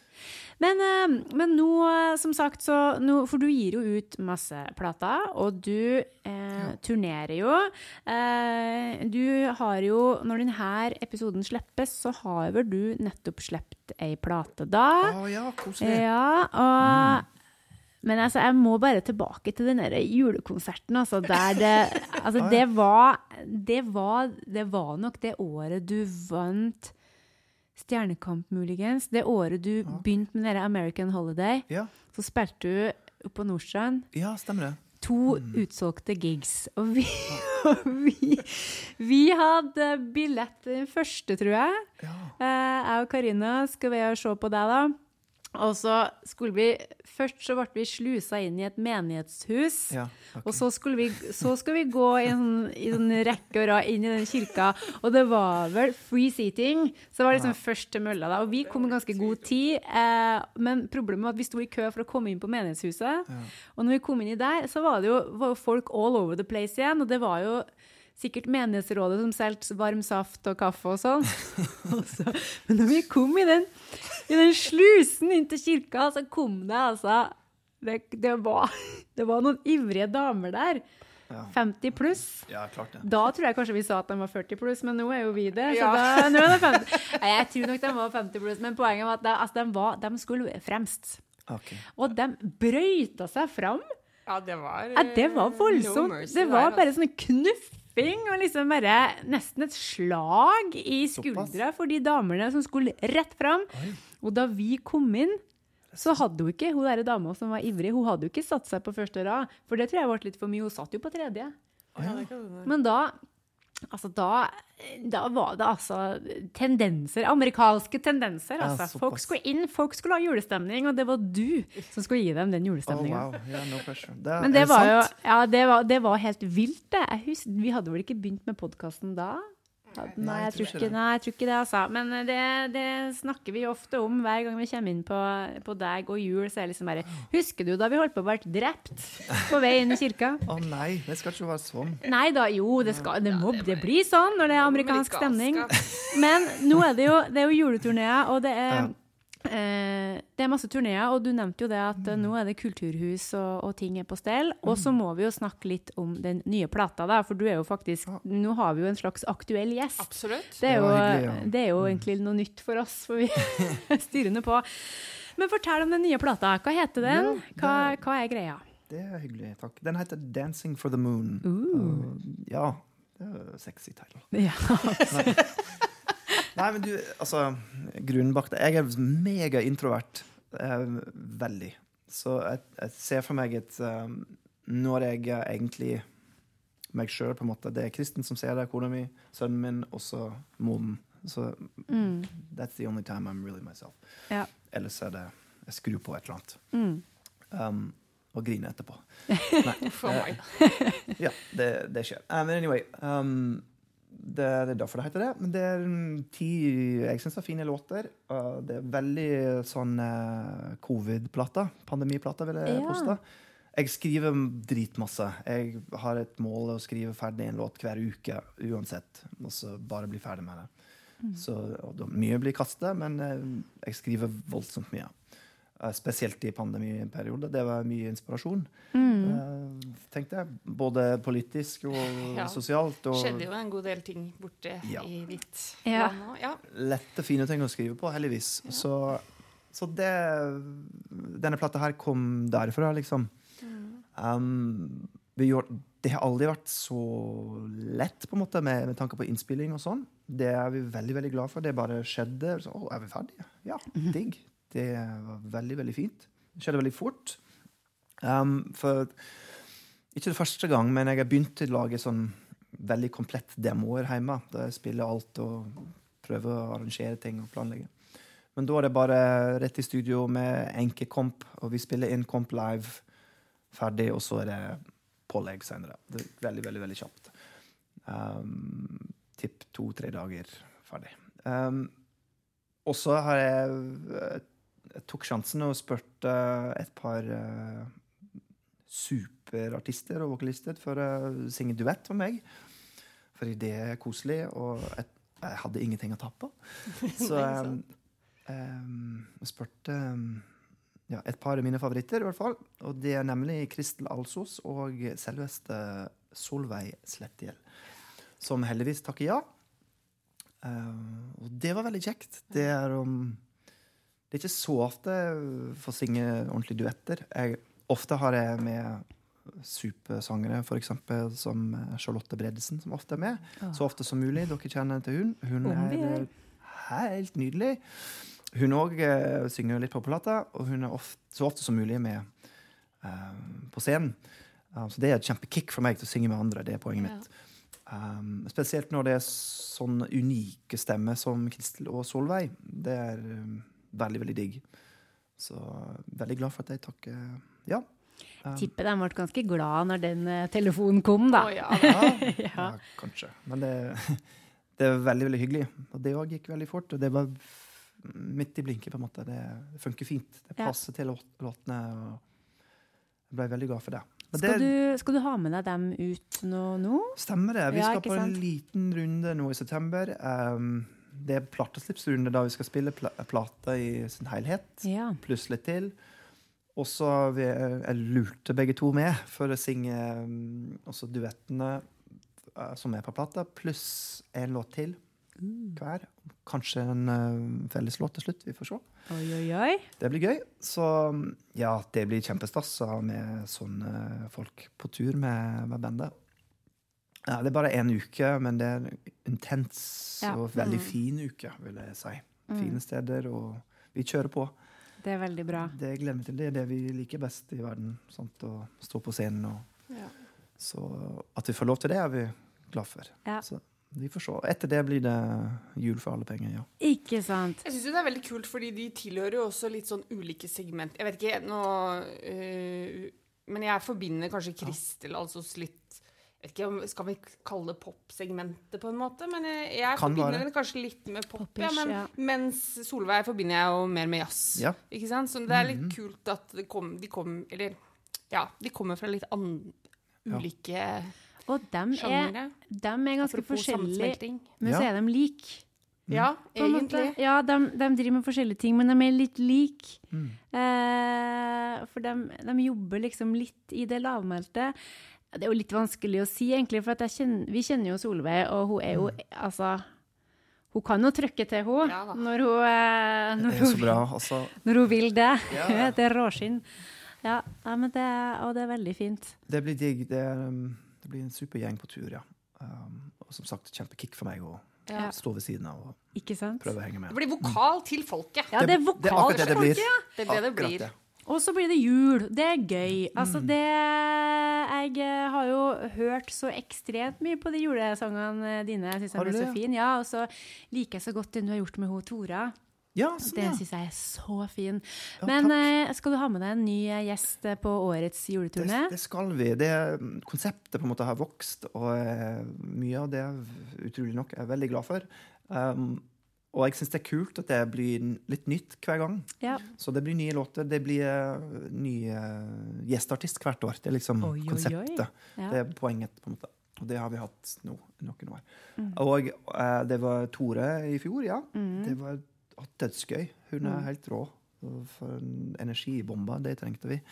Men, eh, men nå, eh, som sagt, så nå, For du gir jo ut masse plater, og du eh, turnerer jo. Eh, du har jo Når denne episoden slippes, så har vel du nettopp sluppet ei plate da? Å ja, koselig. Ja, og Men altså, jeg må bare tilbake til den julekonserten, altså, der det Altså, det var Det var, det var nok det året du vant Stjernekamp, muligens. Det året du begynte med dere American Holiday. Ja, Så spilte du på Nordstrand. ja, stemmer det. To utsolgte gigs. Og vi, og vi, vi hadde billett til den første, tror jeg. Ja. Eh, Jeg og Karina skal vi og se på deg, da. Og så skulle vi Først så ble vi slusa inn i et menighetshus. Ja, okay. Og så, skulle vi, så skulle vi gå i en, i en rekke og rad inn i den kirka. Og det var vel free seating. Så det var liksom først til mølla. da. Og vi kom i ganske god tid. Eh, men problemet var at vi sto i kø for å komme inn på menighetshuset. Og når vi kom inn i der, så var det jo, var folk all over the place igjen. Og det var jo sikkert menighetsrådet som solgte varm saft og kaffe og sånn. Så- Men når vi kom i den, i den slusen inn til kirka, så kom det altså det, det, var, det var noen ivrige damer der. Ja. 50 pluss. ja, klart det. Da tror jeg kanskje vi sa at de var 40 pluss, men nå er jo vi det. Så Ja. da, nå er det 50. Nei, Jeg tror nok de var 50 pluss, men poenget var at de, altså, de, var, de skulle fremst. Okay. Og de brøyta seg fram. Ja, det var Ja, det var eh, voldsomt. no det var bare bare sånn knuffing og liksom bare nesten et slag i skuldra for de damene som skulle rett fram. Og da vi kom inn, så hadde hun ikke, hun der dama som var ivrig, hun hadde jo ikke satt seg på første rad. For det tror jeg ble litt for mye. Hun satt jo på tredje. Men da Altså, da, da var det altså tendenser, amerikanske tendenser. Altså. Ja, folk skulle inn, folk skulle ha julestemning, og det var du som skulle gi dem den Oh, wow. Yeah, no. Det, Men det var jo ja, det var, det var helt vilt, det. Husker, vi hadde vel ikke begynt med podkasten da? Nei, jeg tror ikke, nei, jeg tror ikke det, altså. Men det, det snakker vi ofte om hver gang vi kommer inn på, på deg og jul. Så er det liksom bare Husker du da vi holdt på å bli drept på vei inn i kirka? Å nei, det skal ikke være sånn. Nei da, jo, det, skal, det må det blir sånn når det er amerikansk stemning. Men nå er det jo, det er jo juleturneer, og det er Eh, det er masse turneer, og du nevnte jo det at mm. nå er det kulturhus og, og ting er på stell. Og så må vi jo snakke litt om den nye plata, da, for du er jo faktisk Nå har vi jo en slags aktuell gjest. Absolutt. Det er, jo, det hyggelig, ja. det er jo egentlig noe nytt for oss, for vi er styrende på. Men fortell om den nye plata. Hva heter den? Ja, Hva, hva er greia? Det er hyggelig, takk. Den heter 'Dancing for the Moon'. Uh. Uh, ja, det er sexy title. Ja. Nei, men du, altså Grunnen bak det Jeg er mega-introvert. Eh, veldig. Så jeg, jeg ser for meg et um, Når jeg egentlig meg sjøl, på en måte Det er Kristen som ser det, kona mi, sønnen min, og så moren. Så Mm. that's the only time I'm really myself. Ja. Ellers er det Jeg skrur på et eller annet. Mm. Um, og griner etterpå. Nei, For meg. ja, det, det skjer. Uh, men anyway um, det, det er derfor det heter det. Men det er mm, ti jeg synes er fine låter. og det er veldig sånn uh, covid-plata. Pandemiplata, vil jeg Ja. poste. Jeg skriver dritmasse. Jeg har et mål å skrive ferdig en låt hver uke uansett. Og så bare bli ferdig med det. Så, og da, mye blir kastet, men eh, jeg skriver voldsomt mye. Eh, spesielt i pandemiperiode. Det var mye inspirasjon. Mm. Eh, tenkte jeg. Både politisk og Ja. sosialt. Og skjedde jo en god del ting borte Ja. i ditt Ja. land òg. Ja. lette, fine ting å skrive på, heldigvis. Så, så det Denne plata her kom derfra, liksom. Um, vi gjorde, det har aldri vært så lett på en måte med, med tanke på innspilling og sånn. Det er vi veldig veldig glad for. Det bare skjedde. Så, å, er vi ferdige? Ja, digg. Det var veldig, veldig fint. Det skjedde veldig fort. Um, for ikke det første gang, men jeg har begynt å lage sånn veldig komplett demoer hjemme. Der jeg spiller alt og prøver å arrangere ting og planlegge. Men da er det bare rett i studio med enkekomp, og vi spiller inn komp live ferdig, og så er det pålegg senere. Det er veldig, veldig, veldig kjapt. Um, Tipp to-tre dager ferdig. Um, og så har jeg, jeg tok sjansen og spurte et par eh, superartister og vokalister for å synge duett med meg. Fordi det er koselig, og jeg, jeg hadde ingenting å tape. Så um, um, jeg spurte um, ja, et par av mine favoritter, i hvert fall. Og det er nemlig Kristel Alsos og selveste Solveig Slettiel, Som heldigvis takker ja. Uh, og det var veldig kjekt. Det er um, Det er ikke så ofte jeg får synge ordentlige duetter. Jeg, ofte har jeg med supersangere, f.eks. som Charlotte Bredesen, som ofte er med. Så ofte som mulig. Dere kjenner til hun. Hun er helt nydelig. Hun òg eh, synger litt på plata, og hun er ofte, så ofte som mulig med eh, på scenen. Uh, så det er et kjempekick for meg til å synge med andre. Det er poenget Ja. mitt. Um, spesielt når det er sånne unike stemmer som Kristel og Solveig. Det er um, veldig, veldig digg. Så veldig glad for at jeg takker ja. Um, Tipper de ble ganske glad når den eh, telefonen kom, da. Å, ja. ja, Ja. ja, kanskje. Men det, det er veldig, veldig hyggelig. Og det òg gikk veldig fort. Og det var midt i blinken, på en måte. Det, det funker fint. Det Ja. passer til låtene. Og jeg ble veldig glad for det. Skal det du, skal du ha med deg dem ut nå? nå? stemmer, det. Vi Ja, skal på en liten runde nå i september. Um, det er plateslippsrunde da vi skal spille pla plata i sin helhet. Ja. pluss litt til. Og så jeg lurte begge to med for å synge um, også duettene uh, som er på plata, pluss en låt til hver. Kanskje en uh, felleslåt til slutt. Vi får se. Oi, oi, oi. Det blir gøy. Så um, ja, det blir kjempestas med sånne folk på tur med, med bandet. Ja, det er bare én uke, men det er en intens Ja. og veldig Mm. fin uke, vil jeg si. Mm. Fine steder, og vi kjører på. Det er veldig bra. Det jeg glemmer til. Det er det vi liker best i verden. Sant? Å stå på scenen. Og, Ja. så at vi får lov til det, er vi glad for. Ja. Så vi får se. Etter det blir det jul for alle penger, ja. Ikke sant? Jeg syns det er veldig kult, fordi de tilhører jo også litt sånn ulike segment. Jeg vet ikke, nå øh, Men jeg forbinder kanskje Kristel altså litt jeg vet ikke om, Skal vi kalle det popsegmentet, på en måte? Men jeg, jeg forbinder henne kanskje litt med pop. Popish, Ja, men, ja. Mens Solveig forbinder jeg jo mer med jazz. Ja. Ikke sant? Så det er litt kult at det kom, de kom Eller ja, de kommer fra litt an, Ja. ulike Og dem er, dem er ganske forskjellige, men så er de like. Ja, en måte. egentlig. Ja, de, de driver med forskjellige ting, men de er litt like. Mm. Eh, for de, de jobber liksom litt i det lavmælte. Det er jo litt vanskelig å si, egentlig, for at jeg kjenner, vi kjenner jo Solveig, og hun er jo altså Hun kan jo trykke til, hun, Ja når hun, eh, når hun, bra. Altså, når hun vil det. Ja. det er råskinn. Ja, ja, men det, og det er veldig fint. det blir digg. Det, um, det blir en super gjeng på tur, ja. Um, og som sagt, kjempekick for meg å Ja. stå ved siden av og Ikke sant? prøve å henge med. Det blir vokal til folket. Ja, det er vokal det blir. folket, ja. Det er det det Akkurat det. Og så blir det jul. Det er gøy. Mm. Altså, det Jeg eh, har jo hørt så ekstremt mye på de julesangene dine. Jeg syns de er så fin. fine. Ja, og så liker jeg så godt den du har gjort med ho Tora. Ja, sånn, Den ja. syns jeg er så fin. Ja, Men eh, skal du ha med deg en ny eh, gjest eh, på årets Det, juleturné? det skal vi. Det konseptet på en måte har vokst, og eh, mye av det, utrolig nok, er jeg veldig glad for. Um, og jeg syns det er kult at det blir litt nytt hver gang. Ja. Så det blir nye låter. Det blir nye ny eh, gjesteartist hvert år. Det er liksom Oi, oi, oi. konseptet. Ja. Det er poenget, på en måte. Og det har vi hatt nå noen år. Mm. Og eh, det var Tore i fjor, ja. Mm. Det var dødsgøy. Hun er helt rå. For en energibombe. Det trengte vi.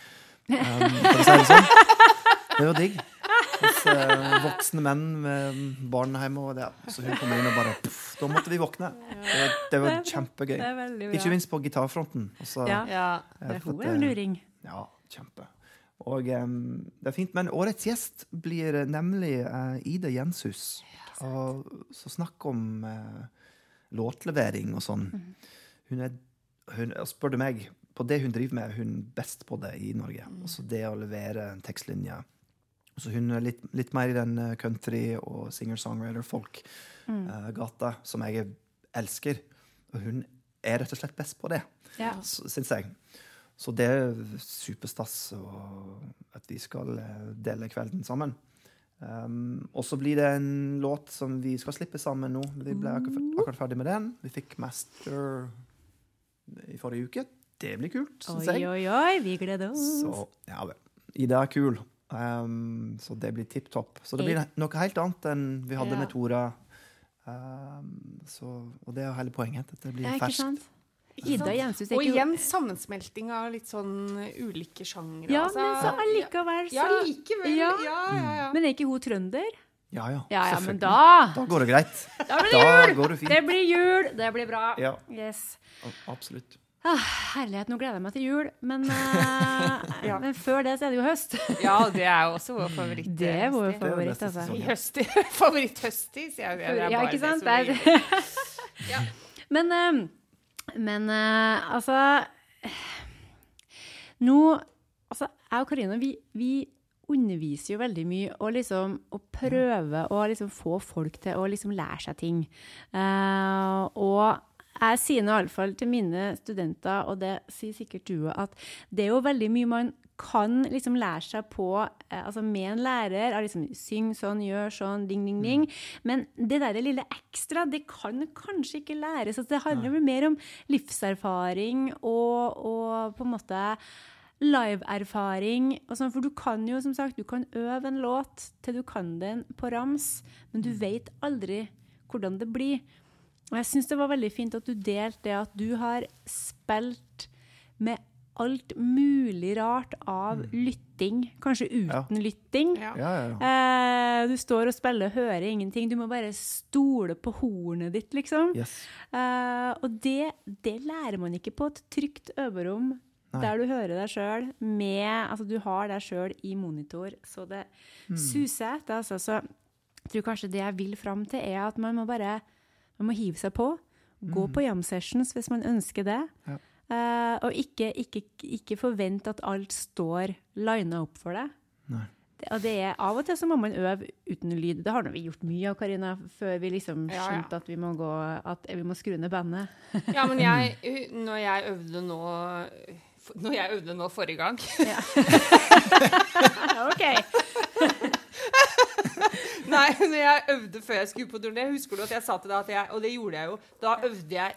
Um, for å si det sånn. Det var digg. Hos eh, voksne menn med barn hjemme. Og det, så hun kom inn og bare puff, Da måtte vi våkne. Det var, det var kjempegøy. Det. Ikke minst på gitarfronten. Også, Ja. Ja. har Hun er en eh, luring. ja, kjempe. Og um, det er fint. Men årets gjest blir nemlig uh, Ida Jenshus. Ja, Og så snakk om uh, låtlevering og sånn. Hun er, hun, spør du meg, på det hun driver med, er hun best på det i Norge. Altså det å levere en tekstlinje. Så hun er litt, litt mer i den eh, country- og singer-songwriter-folk-gata, som jeg elsker. Og hun er rett og slett best på det Ja. syns jeg. Så det er superstas at vi skal eh, dele kvelden sammen. Um, og så blir det en låt som vi skal slippe sammen nå. Vi ble akkurat, akkurat ferdig med den. Vi fikk Master i forrige uke. Det blir kult, syns jeg. oi, oi, oi, vi gleder oss. Så ja. Ida er kul. Um, så det blir tipp topp. Så det blir noe helt annet enn vi hadde Ja. med Tora. Um, så, og det er hele poenget. At det blir Ja, ikke ferskt. sant? Ida Jenshus Og igjen sammensmelting av litt sånn ulike sjangre. Ja, altså. men så allikevel, Ja, likevel. Ja. Ja, ja, ja. Men er ikke hun trønder? Ja, ja. Ja, ja, men da Da går det greit. Da blir det jul! det. Det blir jul, det blir bra. Ja, Yes. absolutt. Ah, herlighet, nå gleder jeg meg til jul. Men, uh, Ja. men før det så er det jo høst. ja, det er jo også vår favoritt. Det er vår er favoritt, altså. sesongen. Høsti, sier jeg. Ja, det er Ja, bare ikke det sant? som Det jul. er- Men, uh, men uh, altså Nå Altså, jeg og Karina, vi, vi underviser jo veldig mye og liksom å prøve å liksom få folk til å liksom lære seg ting. Uh, og jeg sier nå iallfall til mine studenter, og det sier sikkert du at det er jo veldig mye man kan liksom lære seg på eh, altså med en lærer. av liksom Syng sånn, gjør sånn, ding, ding, ding. Men det der lille ekstra, det kan kanskje ikke læres. Altså, det handler vel mer om livserfaring og, og på en måte live-erfaring. sånn, For du kan jo, som sagt, du kan øve en låt til du kan den på rams, men du vet aldri hvordan det blir. Og jeg syns det var veldig fint at du delte det at du har spilt med alt mulig rart av lytting. Kanskje uten lytting. Ja. Ja, ja, ja. Eh, du står og spiller, hører ingenting. Du må bare stole på hornet ditt, liksom. Yes. Eh, og det, det lærer man ikke på et trygt øverom Nei. der du hører deg sjøl med Altså, du har deg sjøl i monitor, så det mm. suser etter. Altså, så jeg tror kanskje det jeg vil fram til, er at man må bare man må hive seg på. Gå på jam sessions hvis man ønsker det. Ja. Uh, og ikke, ikke, ikke forvent at alt står lina opp for deg. Nei. Det, og det er Av og til så må man øve uten lyd. Det har vi gjort mye av, Karina, før vi liksom Ja, ja. skjønte at vi må gå, at vi må skru ned bandet. Ja, men jeg, når jeg øvde nå Når jeg øvde nå forrige gang OK. Nei, når jeg øvde før jeg skulle på turné, husker du at jeg sa til deg at jeg Og det gjorde jeg jo. Da øvde jeg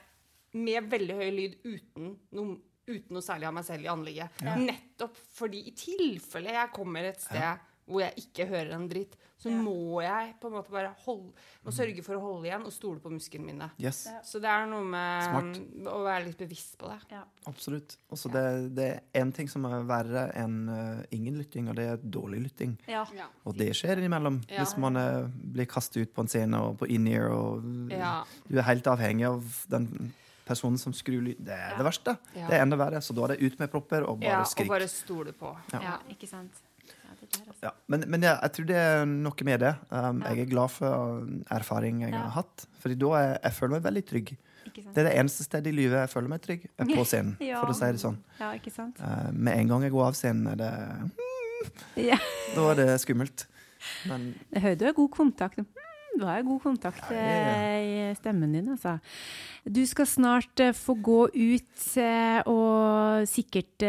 med veldig høy lyd uten noe, uten noe særlig av meg selv i anlegget. Nettopp fordi i tilfelle jeg kommer et sted hvor jeg ikke hører en dritt, så må jeg på en måte bare holde, må sørge for å holde igjen og stole på musklene mine. Yes, Så det er noe med Smart. mm, å være litt bevisst på det. Ja. absolutt. Også det, det er én ting som er verre enn uh, ingen lytting, og det er dårlig lytting. Ja. Og det skjer innimellom Ja. hvis man uh, blir kastet ut på en scene og på in-ear, og Ja. du er helt avhengig av den personen som skrur lyd. Det er det verste. Ja. Det er enda verre. Så da er det ut med propper og bare ja, skrik. og bare stole på. ja, ikke sant. Der, altså. Ja, men men jeg, jeg tror det er noe med det. Um, Ja. Jeg er glad for erfaring jeg har hatt. Fordi da er, jeg føler meg veldig trygg. Det er det eneste stedet i livet jeg føler meg trygg, er på scenen. For å si det sånn. Ja, ikke sant? Uh, med en gang jeg går av scenen, er det, Ja. da er det skummelt. Men Jeg hører du har god kontakt. Mm, Du har god kontakt Ja, ja, eh, i stemmen din, altså. Du skal snart eh, få gå ut eh, og sikkert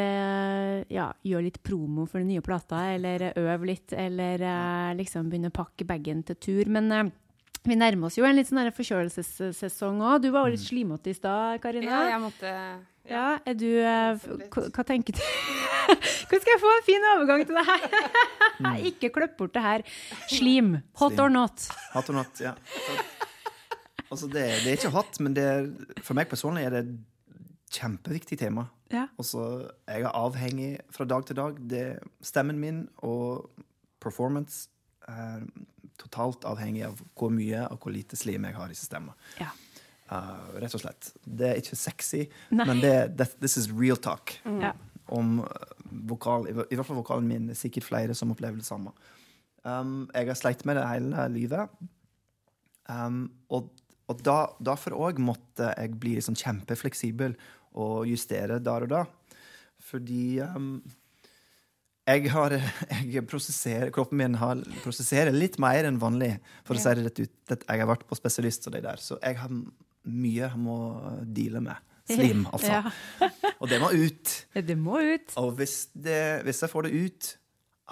ja, gjøre litt promo for den nye plata, eller øve litt, eller liksom begynne å pakke bagen til tur. Men vi nærmer oss jo en litt sånn forkjølelsessesong òg. Du var jo litt slimete i stad, Karina. Ja, jeg måtte Ja, er du eh, hva, tenker du? Hvordan skal jeg få en fin overgang til det her? Ikke klipp bort det her. Slim. Hot Slim. or not? Hot or not, ja. Altså, det, det er ikke hot, men det er, for meg personlig er det et kjempeviktig tema. Ja. Og så er jeg avhengig fra dag til dag. Det, stemmen min og performance er totalt avhengig av hvor mye og hvor lite slim jeg har i systemet. Ja. Uh, rett og slett. Det er ikke sexy, Nei. men det, det, this is real talk. Ja. Om uh, vokal, i, I hvert fall vokalen min. Det er sikkert flere som opplever det samme. Um, jeg har sleit med det hele livet. Um, og og da, derfor òg måtte jeg bli liksom kjempefleksibel og justere der og da. Fordi um, jeg har jeg prosesserer, Kroppen min har, prosesserer litt mer enn vanlig, for å si det rett ut. at Jeg har vært på spesialist og det der, så jeg har mye jeg må deale med. Slim, altså. Ja. Og det må ut. Det må ut. Og hvis, det, hvis jeg får det ut,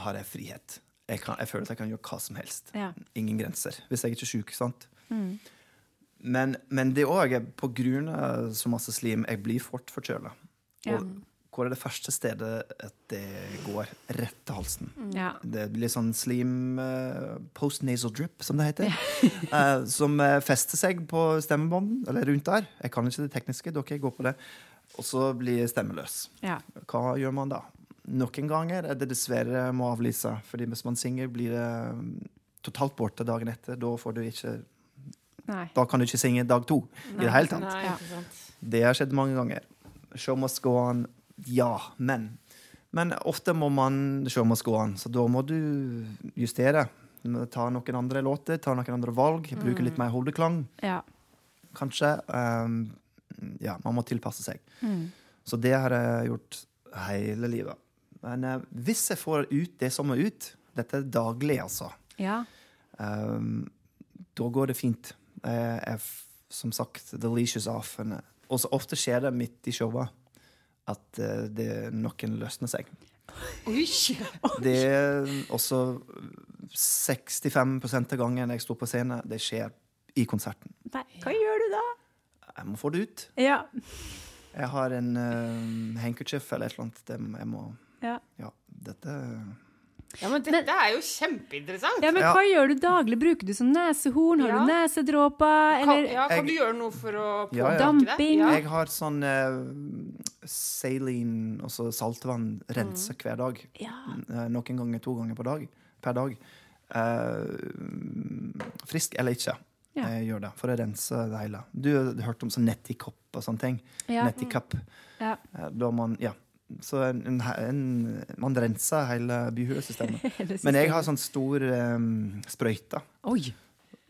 har jeg frihet. Jeg, kan, jeg føler at jeg kan gjøre hva som helst. Ja. Ingen grenser. Hvis jeg ikke er sjuk. sant? Mm. Men, men det òg er på grunn av så masse slim jeg blir fort forkjøla. Ja. Og hvor er det første stedet at det går? Rett til halsen. Ja. Det blir sånn slim uh, post-nasal drip, som det heter. eh, som eh, fester seg på stemmebånden, eller rundt der. Jeg kan ikke det tekniske, dere går på det. Og så blir stemmeløs. ja. Hva gjør man da? Noen ganger er det dessverre må avlyse, fordi hvis man synger, blir det mm, totalt borte dagen etter. Da, får du ikke, Nei. da kan du ikke synge dag to i det hele tatt. Nei, Ja. Det har skjedd mange ganger. Show must go on. Ja, men. Men ofte må man se must skoene, så da må du justere. Ta noen andre låter, ta noen andre valg, bruke litt mer hodeklang, Ja. kanskje. Um, ja, man må tilpasse seg. Mm. Så det har jeg gjort hele livet. Men uh, hvis jeg får ut det som må ut, dette er daglig, altså, Ja. um, da går det fint. Jeg er som sagt the leash is off. Eh, Og så ofte skjer det midt i showet at eh, det, noen løsner seg. Oi! Det er også 65 av gangen jeg står på scenen, det skjer i konserten. Nei, hva gjør du da? Jeg må få det ut. Ja. Jeg har en uh, handkerchief eller et eller annet. Det, jeg må Ja. Ja, dette Ja, men dette er jo kjempeinteressant. ja, men Ja. hva gjør du daglig? Bruker du som nesehorn? Har Ja. du nesedråper? Kan, ja, kan Jeg- du gjøre noe for å Ja, ja. påvirke det? Damping? Ja. Jeg har sånn uh, saline, altså saltvann, rense hver dag. Ja. Eh, noen ganger to ganger på dag, per dag. Eh, frisk eller ikke. Ja. Jeg gjør det for å rense det hele. Du har hørt om sånn nettikopp og sånne ting? Ja. Nettikapp. Ja. Eh, Da man, ja. Så en, en, en, man renser hele byhulesystemet. Men jeg har sånn stor um, sprøyte, Oi!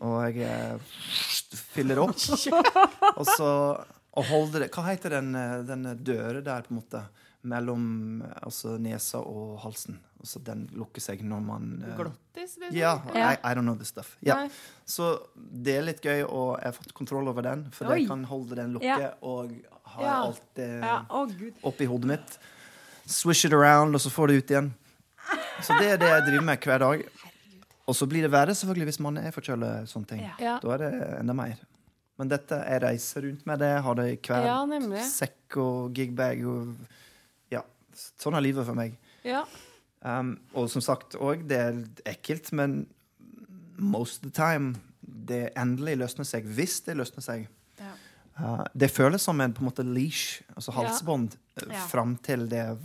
og jeg eh, fyller opp. Og så Og holde det Hva heter den, eh, den døra der, på en måte? Mellom eh, altså, nesa og halsen. Altså, den lukker seg når man eh, Glottis, liksom? Ja, Yeah, I, I don't know this stuff. Yeah. Så det er litt gøy, og jeg har fått kontroll over den. For Oi. jeg kan holde den lukket Ja. og ha Ja. alt det Ja, Oh, oppi hodet mitt. Swish it around, og så får det ut igjen. Så det er det jeg driver med hver dag. Og så blir det verre selvfølgelig hvis man er forkjøla. Ja. Da er det enda mer. Men dette, jeg reiser rundt med det, har det i hver Ja, sekk og gigbag. Og, ja, sånn er livet for meg. Ja. Um, og som sagt òg, det er ekkelt, men most of the time det endelig løsner seg, hvis det løsner seg. Ja. Uh, det føles som en på en måte leash, altså halsbånd, uh, Ja. fram til det er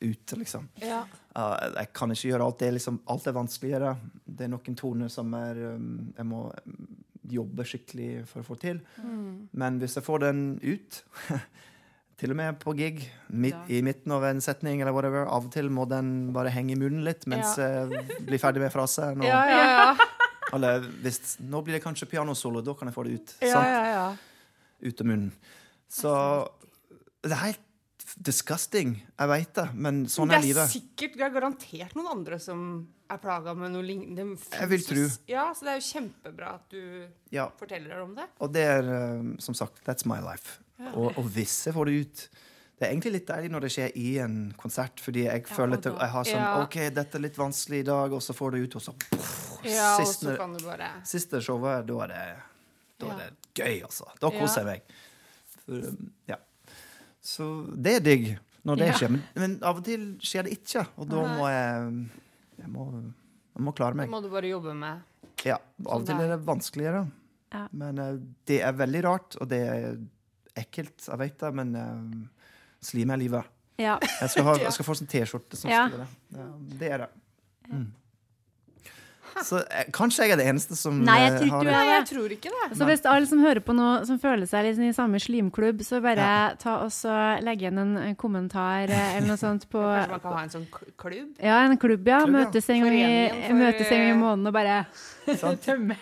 ute, liksom. ja. Uh, jeg kan ikke gjøre alt. Det er liksom, alt er vanskeligere. Det er noen toner som er um, Jeg må um, jobbe skikkelig for å få til. Mm. Men hvis jeg får den ut, til og med på gig, midt, Ja. i midten av en setning eller whatever, av og til må den bare henge i munnen litt mens jeg blir ferdig med frasen. Og, Ja, ja, ja. Eller hvis Nå blir det kanskje pianosolo, da kan jeg få det ut. ja, ja, ja. Ut av munnen. Så det er helt disgusting. Jeg veit det, men sånn er det er livet. sikkert, det er garantert noen andre som er plaga med noe lignende. Jeg vil tro. Ja, så det er jo kjempebra at du Ja, forteller om det. og det er um, som sagt That's my life. Og, og hvis jeg får det ut Det er egentlig litt deilig når det skjer i en konsert, fordi jeg føler at jeg har sånn Ja. OK, dette er litt vanskelig i dag, og så får det ut, og så Ja, og siste, så kan du bare siste showet, da er det Da er det gøy, altså. Da Ja. koser jeg meg. For, um, ja. Så det er digg når det Ja. skjer. Men, men av og til skjer det ikke, og da må jeg Jeg må, jeg må klare Det må du bare jobbe med. Ja, av og til er det vanskeligere. Ja. Men uh, det er veldig rart, og det er ekkelt, jeg vet det, men uh, slim er livet. Ja. Jeg skal, ha, jeg skal få en T-skjorte som Ja. skriver det. Det er det. Mm. Så eh, kanskje jeg er det eneste som Nei, jeg eh, tror har ikke det. du Nei, er jeg tror ikke det. Så hvis alle som hører på nå, som føler seg litt i samme slimklubb, så bare ta og så legg igjen en en kommentar eh, eller noe sånt på Kanskje man kan ha en sånn k- klubb? Ja, en klubb, ja. Klubb, ja. Møtes en gang i, Foreningen for, møtes en gang i eh, måneden og bare Sant? tømme.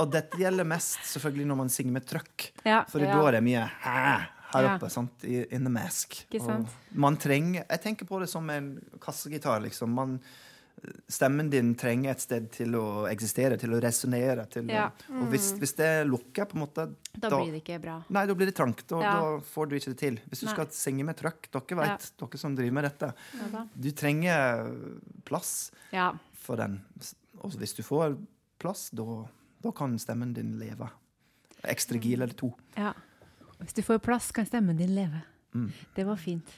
Og dette gjelder mest selvfølgelig når man synger med trøkk. Ja. For Ja. da er det mye hæ her Ja. oppe, sant? I, in the mask. Ikke sant? Og man trenger Jeg tenker på det som en kassegitar, liksom. Man, stemmen din trenger et sted til å eksistere, til å resonnere. Ja. Og hvis, hvis det lukker, på en måte Da blir det ikke bra. Nei, da blir det trangt. Da, Ja. da får du ikke det til. Hvis du Nei. skal synge med trøkk, dere vet, dere som driver med dette, Ja, du trenger plass ja. for den. Og hvis du får plass, da, da kan stemmen din leve. Ekstra gil eller to. ja. Hvis du får plass, kan stemmen din leve. Mm. Det var fint.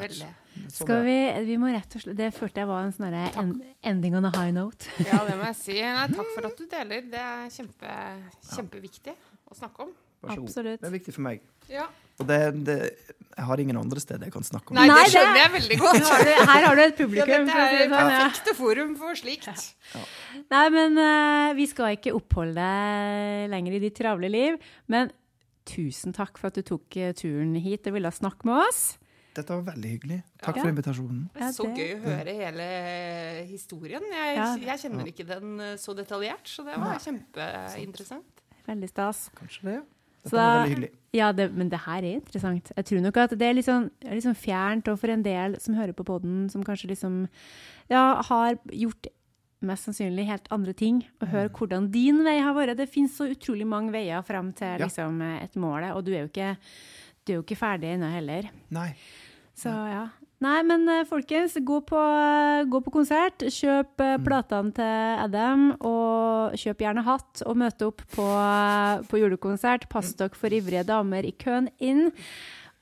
Veldig. Sånn Skal vi, vi må rett og slett Det følte jeg var en sånn en, ending on a high note. Ja, det må jeg si. Nei, takk for at du deler. Det er kjempe, kjempeviktig å snakke om. Absolutt. Det er viktig for meg. Ja. Og det, det, jeg har ingen andre steder jeg kan snakke om Nei, det skjønner jeg veldig godt. Her har du, her har du et Ja, publikum. dette å si er det det sånn, perfekte forum for slikt. Nei, men uh, vi skal ikke oppholde deg lenger i ditt travle liv. Men tusen takk for at du tok eh, turen hit og ville snakke med oss. Dette var veldig hyggelig. Takk Ja. for invitasjonen. Ja, Så gøy å høre hele historien. Jeg, Ja. jeg kjenner ikke den eh, så detaljert, så det var kjempeinteressant. Veldig stas. Kanskje det. Dette Så var da- veldig hyggelig. Ja, det, men det her er interessant. Jeg tror nok at det er litt sånn, litt sånn fjernt, og for en del som hører på podden, som kanskje liksom ja, har gjort mest sannsynlig helt andre ting, og høre Mm. hvordan din vei har vært. Det finnes så utrolig mange veier frem til Ja. liksom, et mål, og du er jo ikke, du er jo ikke ferdig ennå heller. Nei. Så ja. Nei, men eh, folkens, gå på, eh, gå på konsert. Kjøp eh, Mm. platene til Adam, og kjøp gjerne hatt. Og møte opp på, på julekonsert. Pass dere for ivrige damer i køen inn.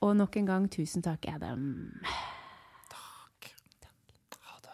Og nok en gang, tusen takk, Adam. Takk Ha det.